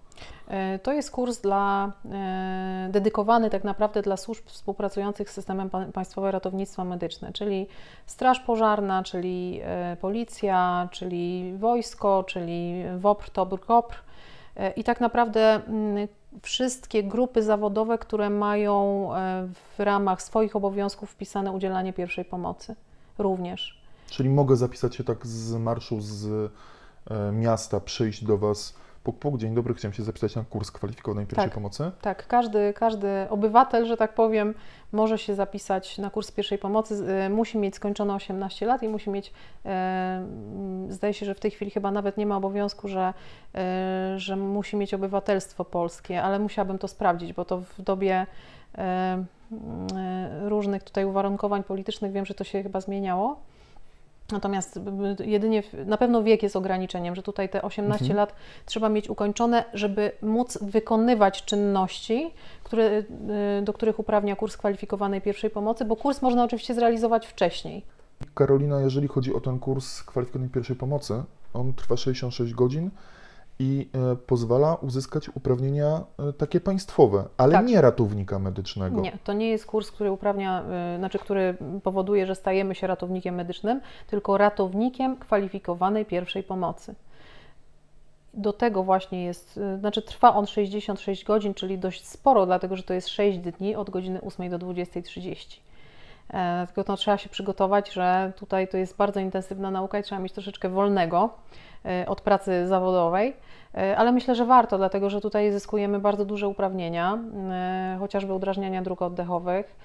Speaker 2: E, to jest kurs dla, e, dedykowany tak naprawdę dla służb współpracujących z systemem Państwowe Ratownictwo Medyczne, czyli Straż Pożarna, czyli e, Policja, czyli Wojsko, czyli WOPR, TOBR, KOPR. I tak naprawdę mm, wszystkie grupy zawodowe, które mają w ramach swoich obowiązków wpisane udzielanie pierwszej pomocy również.
Speaker 1: Czyli mogę zapisać się tak z marszu z miasta, przyjść do Was puk, puk, dzień dobry, chciałem się zapisać na kurs kwalifikowanej pierwszej
Speaker 2: tak,
Speaker 1: pomocy.
Speaker 2: Tak, każdy, każdy obywatel, że tak powiem, może się zapisać na kurs pierwszej pomocy, y, musi mieć skończone 18 lat i musi mieć, e, zdaje się, że w tej chwili chyba nawet nie ma obowiązku, że, e, że musi mieć obywatelstwo polskie, ale musiałabym to sprawdzić, bo to w dobie e, różnych tutaj uwarunkowań politycznych wiem, że to się chyba zmieniało. Natomiast jedynie na pewno wiek jest ograniczeniem, że tutaj te 18 mhm. lat trzeba mieć ukończone, żeby móc wykonywać czynności, które, y, do których uprawnia kurs kwalifikowanej pierwszej pomocy, bo kurs można oczywiście zrealizować wcześniej.
Speaker 1: Karolina, jeżeli chodzi o ten kurs kwalifikowanej pierwszej pomocy, on trwa 66 godzin i e, pozwala uzyskać uprawnienia e, takie państwowe, ale tak. nie ratownika medycznego.
Speaker 2: Nie, to nie jest kurs, który uprawnia, e, znaczy który powoduje, że stajemy się ratownikiem medycznym, tylko ratownikiem kwalifikowanej pierwszej pomocy. Do tego właśnie jest, znaczy trwa on 66 godzin, czyli dość sporo, dlatego że to jest 6 dni od godziny 8 do 20.30. Tylko to trzeba się przygotować, że tutaj to jest bardzo intensywna nauka i trzeba mieć troszeczkę wolnego E, od pracy zawodowej, e, ale myślę, że warto, dlatego że tutaj zyskujemy bardzo duże uprawnienia, e, chociażby udrażniania dróg oddechowych.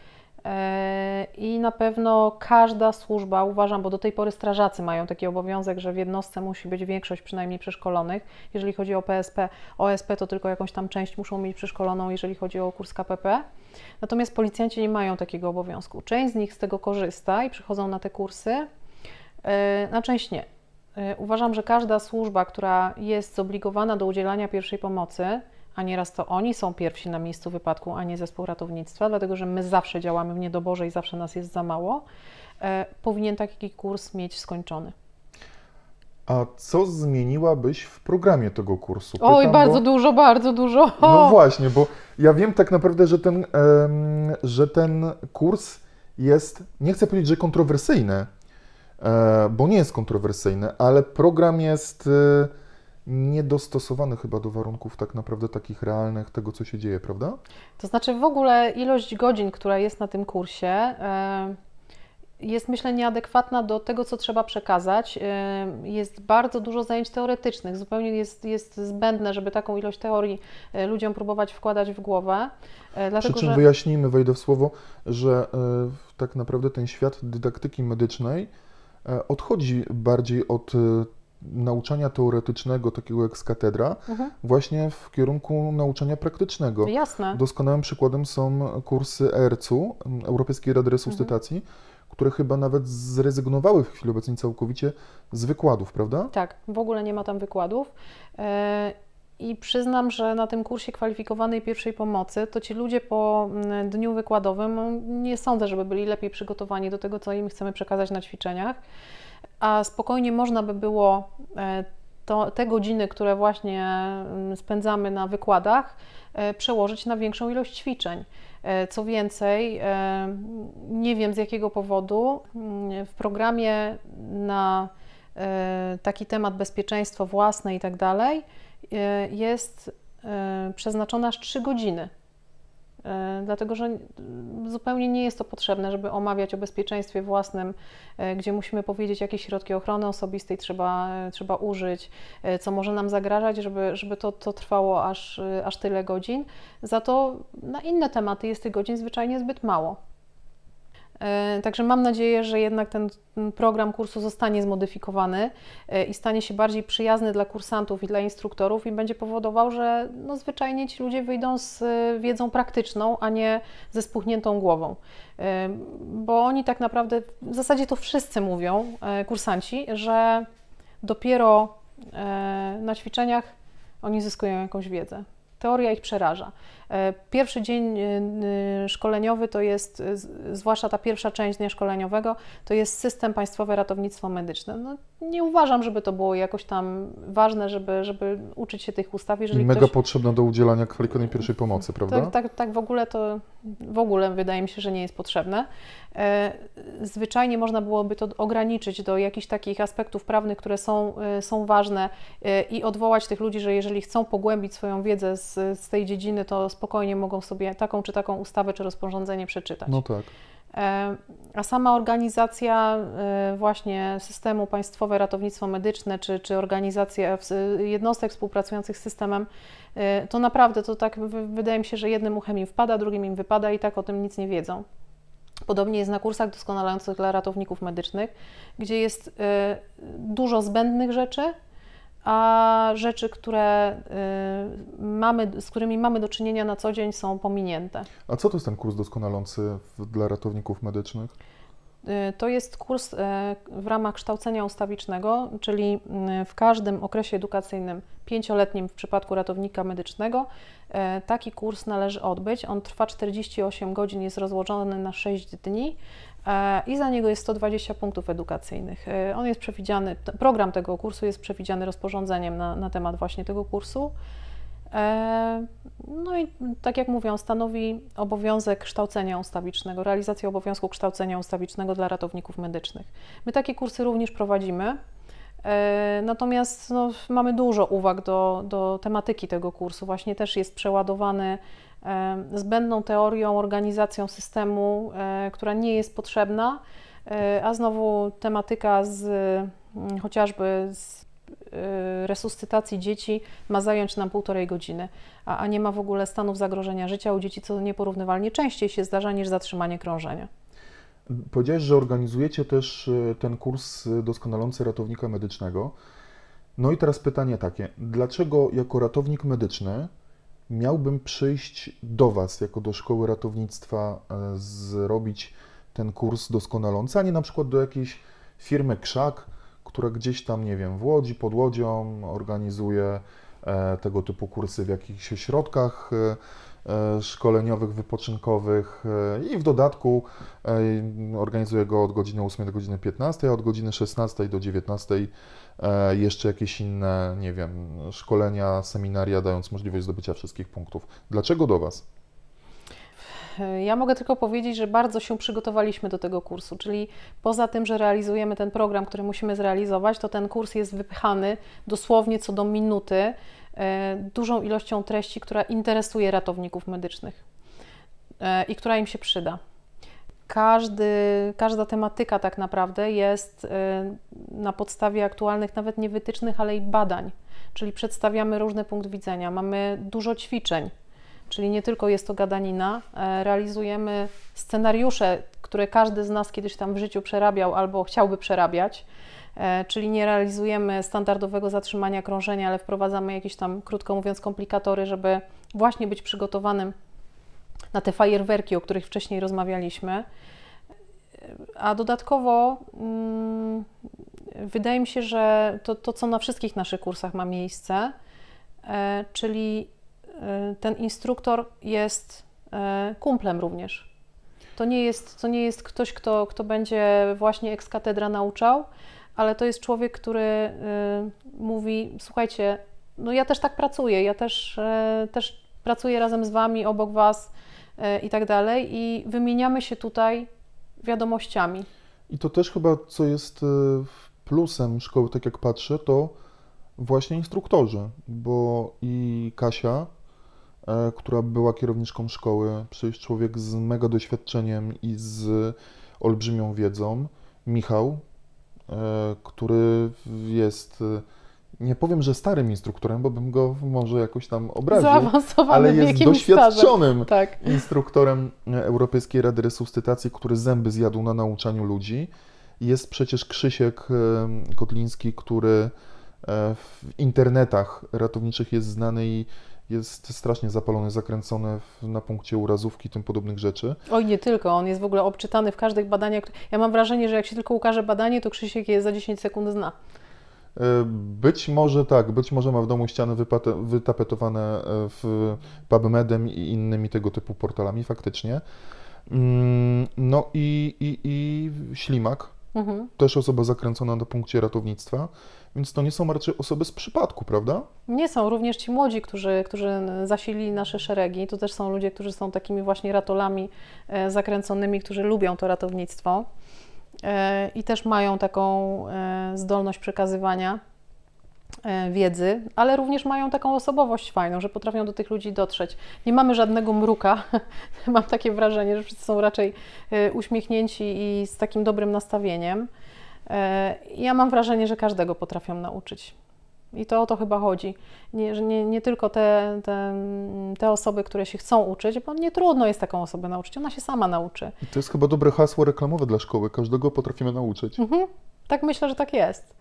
Speaker 2: I na pewno każda służba, uważam, bo do tej pory strażacy mają taki obowiązek, że w jednostce musi być większość przynajmniej przeszkolonych. Jeżeli chodzi o PSP, OSP to tylko jakąś tam część muszą mieć przeszkoloną, jeżeli chodzi o kurs KPP. Natomiast policjanci nie mają takiego obowiązku. Część z nich z tego korzysta i przychodzą na te kursy, na część nie. E, uważam, że każda służba, która jest zobligowana do udzielania pierwszej pomocy, a nieraz to oni są pierwsi na miejscu wypadku, a nie zespół ratownictwa, dlatego że my zawsze działamy w niedoborze i zawsze nas jest za mało, e, powinien taki kurs mieć skończony.
Speaker 1: A co zmieniłabyś w programie tego kursu?
Speaker 2: Oj,
Speaker 1: Pytam,
Speaker 2: bardzo
Speaker 1: bo-
Speaker 2: dużo, bardzo dużo.
Speaker 1: No właśnie, bo ja wiem tak naprawdę, że ten, em, że ten kurs jest, nie chcę powiedzieć, że kontrowersyjny, e, bo nie jest kontrowersyjny, ale program jest e, niedostosowany chyba do warunków tak naprawdę takich realnych, tego co się dzieje, prawda?
Speaker 2: To znaczy w ogóle ilość godzin, która jest na tym kursie, jest myślę nieadekwatna do tego, co trzeba przekazać. Jest bardzo dużo zajęć teoretycznych, zupełnie jest, jest zbędne, żeby taką ilość teorii e, ludziom próbować wkładać w głowę. e,
Speaker 1: Przy
Speaker 2: Dlatego,
Speaker 1: czym
Speaker 2: że
Speaker 1: wyjaśnijmy, wejdę w słowo, że e, tak naprawdę ten świat dydaktyki medycznej odchodzi bardziej od nauczania teoretycznego, takiego jak z katedra,
Speaker 2: Mhm.
Speaker 1: właśnie w kierunku nauczania praktycznego.
Speaker 2: jasne.
Speaker 1: Doskonałym przykładem są kursy ERC-u, Europejskiej Rady Resuscytacji, które chyba nawet zrezygnowały w chwili obecnej całkowicie z wykładów, prawda?
Speaker 2: Tak, w ogóle nie ma tam wykładów. E, I przyznam, że na tym kursie kwalifikowanej pierwszej pomocy, to ci ludzie po dniu wykładowym nie sądzę, żeby byli lepiej przygotowani do tego, co im chcemy przekazać na ćwiczeniach. A spokojnie można by było e, to, te godziny, które właśnie mm, spędzamy na wykładach, e, przełożyć na większą ilość ćwiczeń. E, Co więcej, nie wiem z jakiego powodu mm, w programie na taki temat bezpieczeństwo własne i tak dalej jest e, przeznaczona aż 3 godziny. E, Dlatego, że zupełnie nie jest to potrzebne, żeby omawiać o bezpieczeństwie własnym, e, gdzie musimy powiedzieć, jakie środki ochrony osobistej trzeba, e, trzeba użyć, co może nam zagrażać, żeby, żeby to, to trwało aż, aż tyle godzin. Za to na inne tematy jest tych godzin zwyczajnie zbyt mało. E, Także mam nadzieję, że jednak ten program kursu zostanie zmodyfikowany e, i stanie się bardziej przyjazny dla kursantów i dla instruktorów i będzie powodował, że no zwyczajnie ci ludzie wyjdą z e, wiedzą praktyczną, a nie ze spuchniętą głową. Bo oni tak naprawdę, w zasadzie to wszyscy mówią, kursanci, że dopiero na ćwiczeniach oni zyskują jakąś wiedzę. Teoria ich przeraża. E, Pierwszy dzień e, szkoleniowy to jest, e, zwłaszcza ta pierwsza część dnia szkoleniowego, to jest system Państwowe Ratownictwo Medyczne. No, nie uważam, żeby to było jakoś tam ważne, żeby, żeby uczyć się tych ustaw. Jeżeli
Speaker 1: Mega
Speaker 2: ktoś,
Speaker 1: potrzebna do udzielania kwalifikowanej pierwszej pomocy, prawda?
Speaker 2: tak, tak, tak w ogóle to w ogóle wydaje mi się, że nie jest potrzebne. Zwyczajnie można byłoby to ograniczyć do jakichś takich aspektów prawnych, które są, są ważne i odwołać tych ludzi, że jeżeli chcą pogłębić swoją wiedzę z, z tej dziedziny, to spokojnie mogą sobie taką czy taką ustawę czy rozporządzenie przeczytać.
Speaker 1: No tak.
Speaker 2: E, A sama organizacja e, właśnie systemu Państwowe Ratownictwo Medyczne, czy, czy organizacja w- jednostek współpracujących z systemem, e, to naprawdę to tak wy- wydaje mi się, że jednym uchem im wpada, drugim im wypada i tak o tym nic nie wiedzą. Podobnie jest na kursach doskonalających dla ratowników medycznych, gdzie jest e, dużo zbędnych rzeczy, a rzeczy, które e, mamy, z którymi mamy do czynienia na co dzień są pominięte.
Speaker 1: A co to jest ten kurs doskonalący dla ratowników medycznych?
Speaker 2: Y, To jest kurs y, w ramach kształcenia ustawicznego, czyli y, w każdym okresie edukacyjnym, pięcioletnim w przypadku ratownika medycznego, y, taki kurs należy odbyć. On trwa 48 godzin, jest rozłożony na 6 dni i za niego jest 120 punktów edukacyjnych. Y, On jest przewidziany, program tego kursu jest przewidziany rozporządzeniem na, na temat właśnie tego kursu. E, No i tak jak mówią, stanowi obowiązek kształcenia ustawicznego, realizację obowiązku kształcenia ustawicznego dla ratowników medycznych. My takie kursy również prowadzimy. E, Natomiast no, mamy dużo uwag do, do tematyki tego kursu. Właśnie też jest przeładowany e, zbędną teorią, organizacją systemu, e, która nie jest potrzebna, e, a znowu tematyka z mm, chociażby z e, resuscytacji dzieci ma zająć nam półtorej godziny, a, a nie ma w ogóle stanów zagrożenia życia u dzieci, co nieporównywalnie częściej się zdarza niż zatrzymanie krążenia.
Speaker 1: Powiedziałeś, że organizujecie też ten kurs doskonalący ratownika medycznego. No i teraz pytanie takie, dlaczego jako ratownik medyczny miałbym przyjść do Was, jako do szkoły ratownictwa, e, zrobić ten kurs doskonalący, a nie na przykład do jakiejś firmy Krzak, która gdzieś tam, nie wiem, w Łodzi, pod Łodzią organizuje e, tego typu kursy w jakichś ośrodkach e, szkoleniowych, wypoczynkowych i w dodatku organizuję go od godziny 8 do godziny 15, a od godziny 16 do 19 jeszcze jakieś inne, nie wiem, szkolenia, seminaria, dając możliwość zdobycia wszystkich punktów. Dlaczego do Was?
Speaker 2: Ja mogę tylko powiedzieć, że bardzo się przygotowaliśmy do tego kursu, czyli poza tym, że realizujemy ten program, który musimy zrealizować, to ten kurs jest wypchany dosłownie co do minuty e, dużą ilością treści, która interesuje ratowników medycznych e, i która im się przyda. Każdy, każda tematyka tak naprawdę jest e, na podstawie aktualnych, nawet nie wytycznych, ale i badań. Czyli przedstawiamy różny punkt widzenia, mamy dużo ćwiczeń, Czyli nie tylko jest to gadanina, e, realizujemy scenariusze, które każdy z nas kiedyś tam w życiu przerabiał albo chciałby przerabiać. E, czyli nie realizujemy standardowego zatrzymania krążenia, ale wprowadzamy jakieś tam, krótko mówiąc, komplikatory, żeby właśnie być przygotowanym na te fajerwerki, o których wcześniej rozmawialiśmy. E, a dodatkowo hmm, wydaje mi się, że to, to, co na wszystkich naszych kursach ma miejsce, e, czyli Y, ten instruktor jest y, kumplem również. To nie jest, to nie jest ktoś, kto, kto będzie właśnie ex katedra nauczał, ale to jest człowiek, który mówi: Słuchajcie, no ja też tak pracuję, ja też, też pracuję razem z Wami, obok Was i tak dalej, i wymieniamy się tutaj wiadomościami.
Speaker 1: I to też chyba, co jest plusem szkoły, tak jak patrzę, to właśnie instruktorzy, bo i Kasia E, która była kierowniczką szkoły, przecież człowiek z mega doświadczeniem i z olbrzymią wiedzą, Michał, e, który jest, e, nie powiem, że starym instruktorem, bo bym go może jakoś tam obraził, ale jest doświadczonym tak. instruktorem Europejskiej Rady Resuscytacji, który zęby zjadł na nauczaniu ludzi. Jest przecież Krzysiek Kotliński, który w internetach ratowniczych jest znany i jest strasznie zapalony, zakręcony na punkcie urazówki i tym podobnych rzeczy.
Speaker 2: Oj, nie tylko, on jest w ogóle obczytany w każdych badaniach. Ja mam wrażenie, że jak się tylko ukaże badanie, to Krzysiek je za 10 sekund zna.
Speaker 1: E, być może tak, być może ma w domu ściany wytapetowane e, w PubMedem i innymi tego typu portalami, faktycznie. Mm, no i, i, i Ślimak, mhm. też osoba zakręcona na punkcie ratownictwa. Więc to nie są raczej osoby z przypadku, prawda?
Speaker 2: Nie są. Również ci młodzi, którzy, którzy zasilili nasze szeregi, to też są ludzie, którzy są takimi właśnie ratolami e, zakręconymi, którzy lubią to ratownictwo i też mają taką e, zdolność przekazywania wiedzy, ale również mają taką osobowość fajną, że potrafią do tych ludzi dotrzeć. Nie mamy żadnego mruka. Mam takie wrażenie, że wszyscy są raczej uśmiechnięci i z takim dobrym nastawieniem. E, ja mam wrażenie, że każdego potrafią nauczyć. I to o to chyba chodzi. Nie, że nie, nie tylko te, te, te, osoby, które się chcą uczyć, bo nie trudno jest taką osobę nauczyć, ona się sama nauczy.
Speaker 1: I to jest chyba dobre hasło reklamowe dla szkoły. Każdego potrafimy nauczyć. Mhm.
Speaker 2: Tak myślę, że tak jest.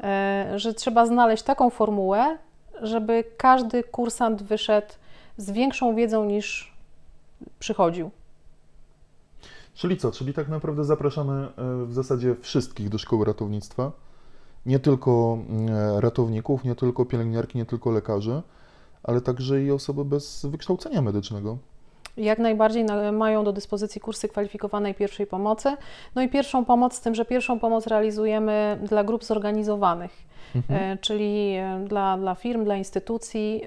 Speaker 2: E, że trzeba znaleźć taką formułę, żeby każdy kursant wyszedł z większą wiedzą niż przychodził.
Speaker 1: Czyli co? Czyli tak naprawdę zapraszamy e, w zasadzie wszystkich do szkoły ratownictwa. Nie tylko e, ratowników, nie tylko pielęgniarki, nie tylko lekarzy, ale także i osoby bez wykształcenia medycznego.
Speaker 2: Jak najbardziej mają do dyspozycji kursy kwalifikowanej pierwszej pomocy. No i pierwszą pomoc, z tym, że pierwszą pomoc realizujemy dla grup zorganizowanych mhm. E, czyli e, dla, dla firm, dla instytucji,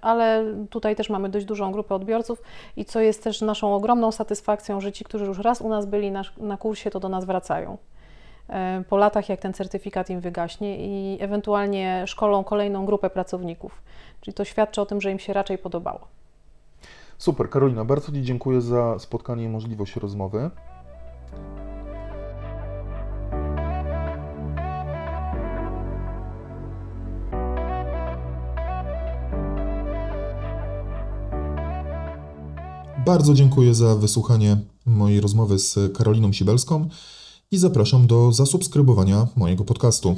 Speaker 2: ale tutaj też mamy dość dużą grupę odbiorców i co jest też naszą ogromną satysfakcją, że ci, którzy już raz u nas byli na, na kursie, to do nas wracają po latach, jak ten certyfikat im wygaśnie i ewentualnie szkolą kolejną grupę pracowników. Czyli to świadczy o tym, że im się raczej podobało.
Speaker 1: Super, Karolina, bardzo Ci dziękuję za spotkanie i możliwość rozmowy. Bardzo dziękuję za wysłuchanie mojej rozmowy z Karoliną Sibelską i zapraszam do zasubskrybowania mojego podcastu.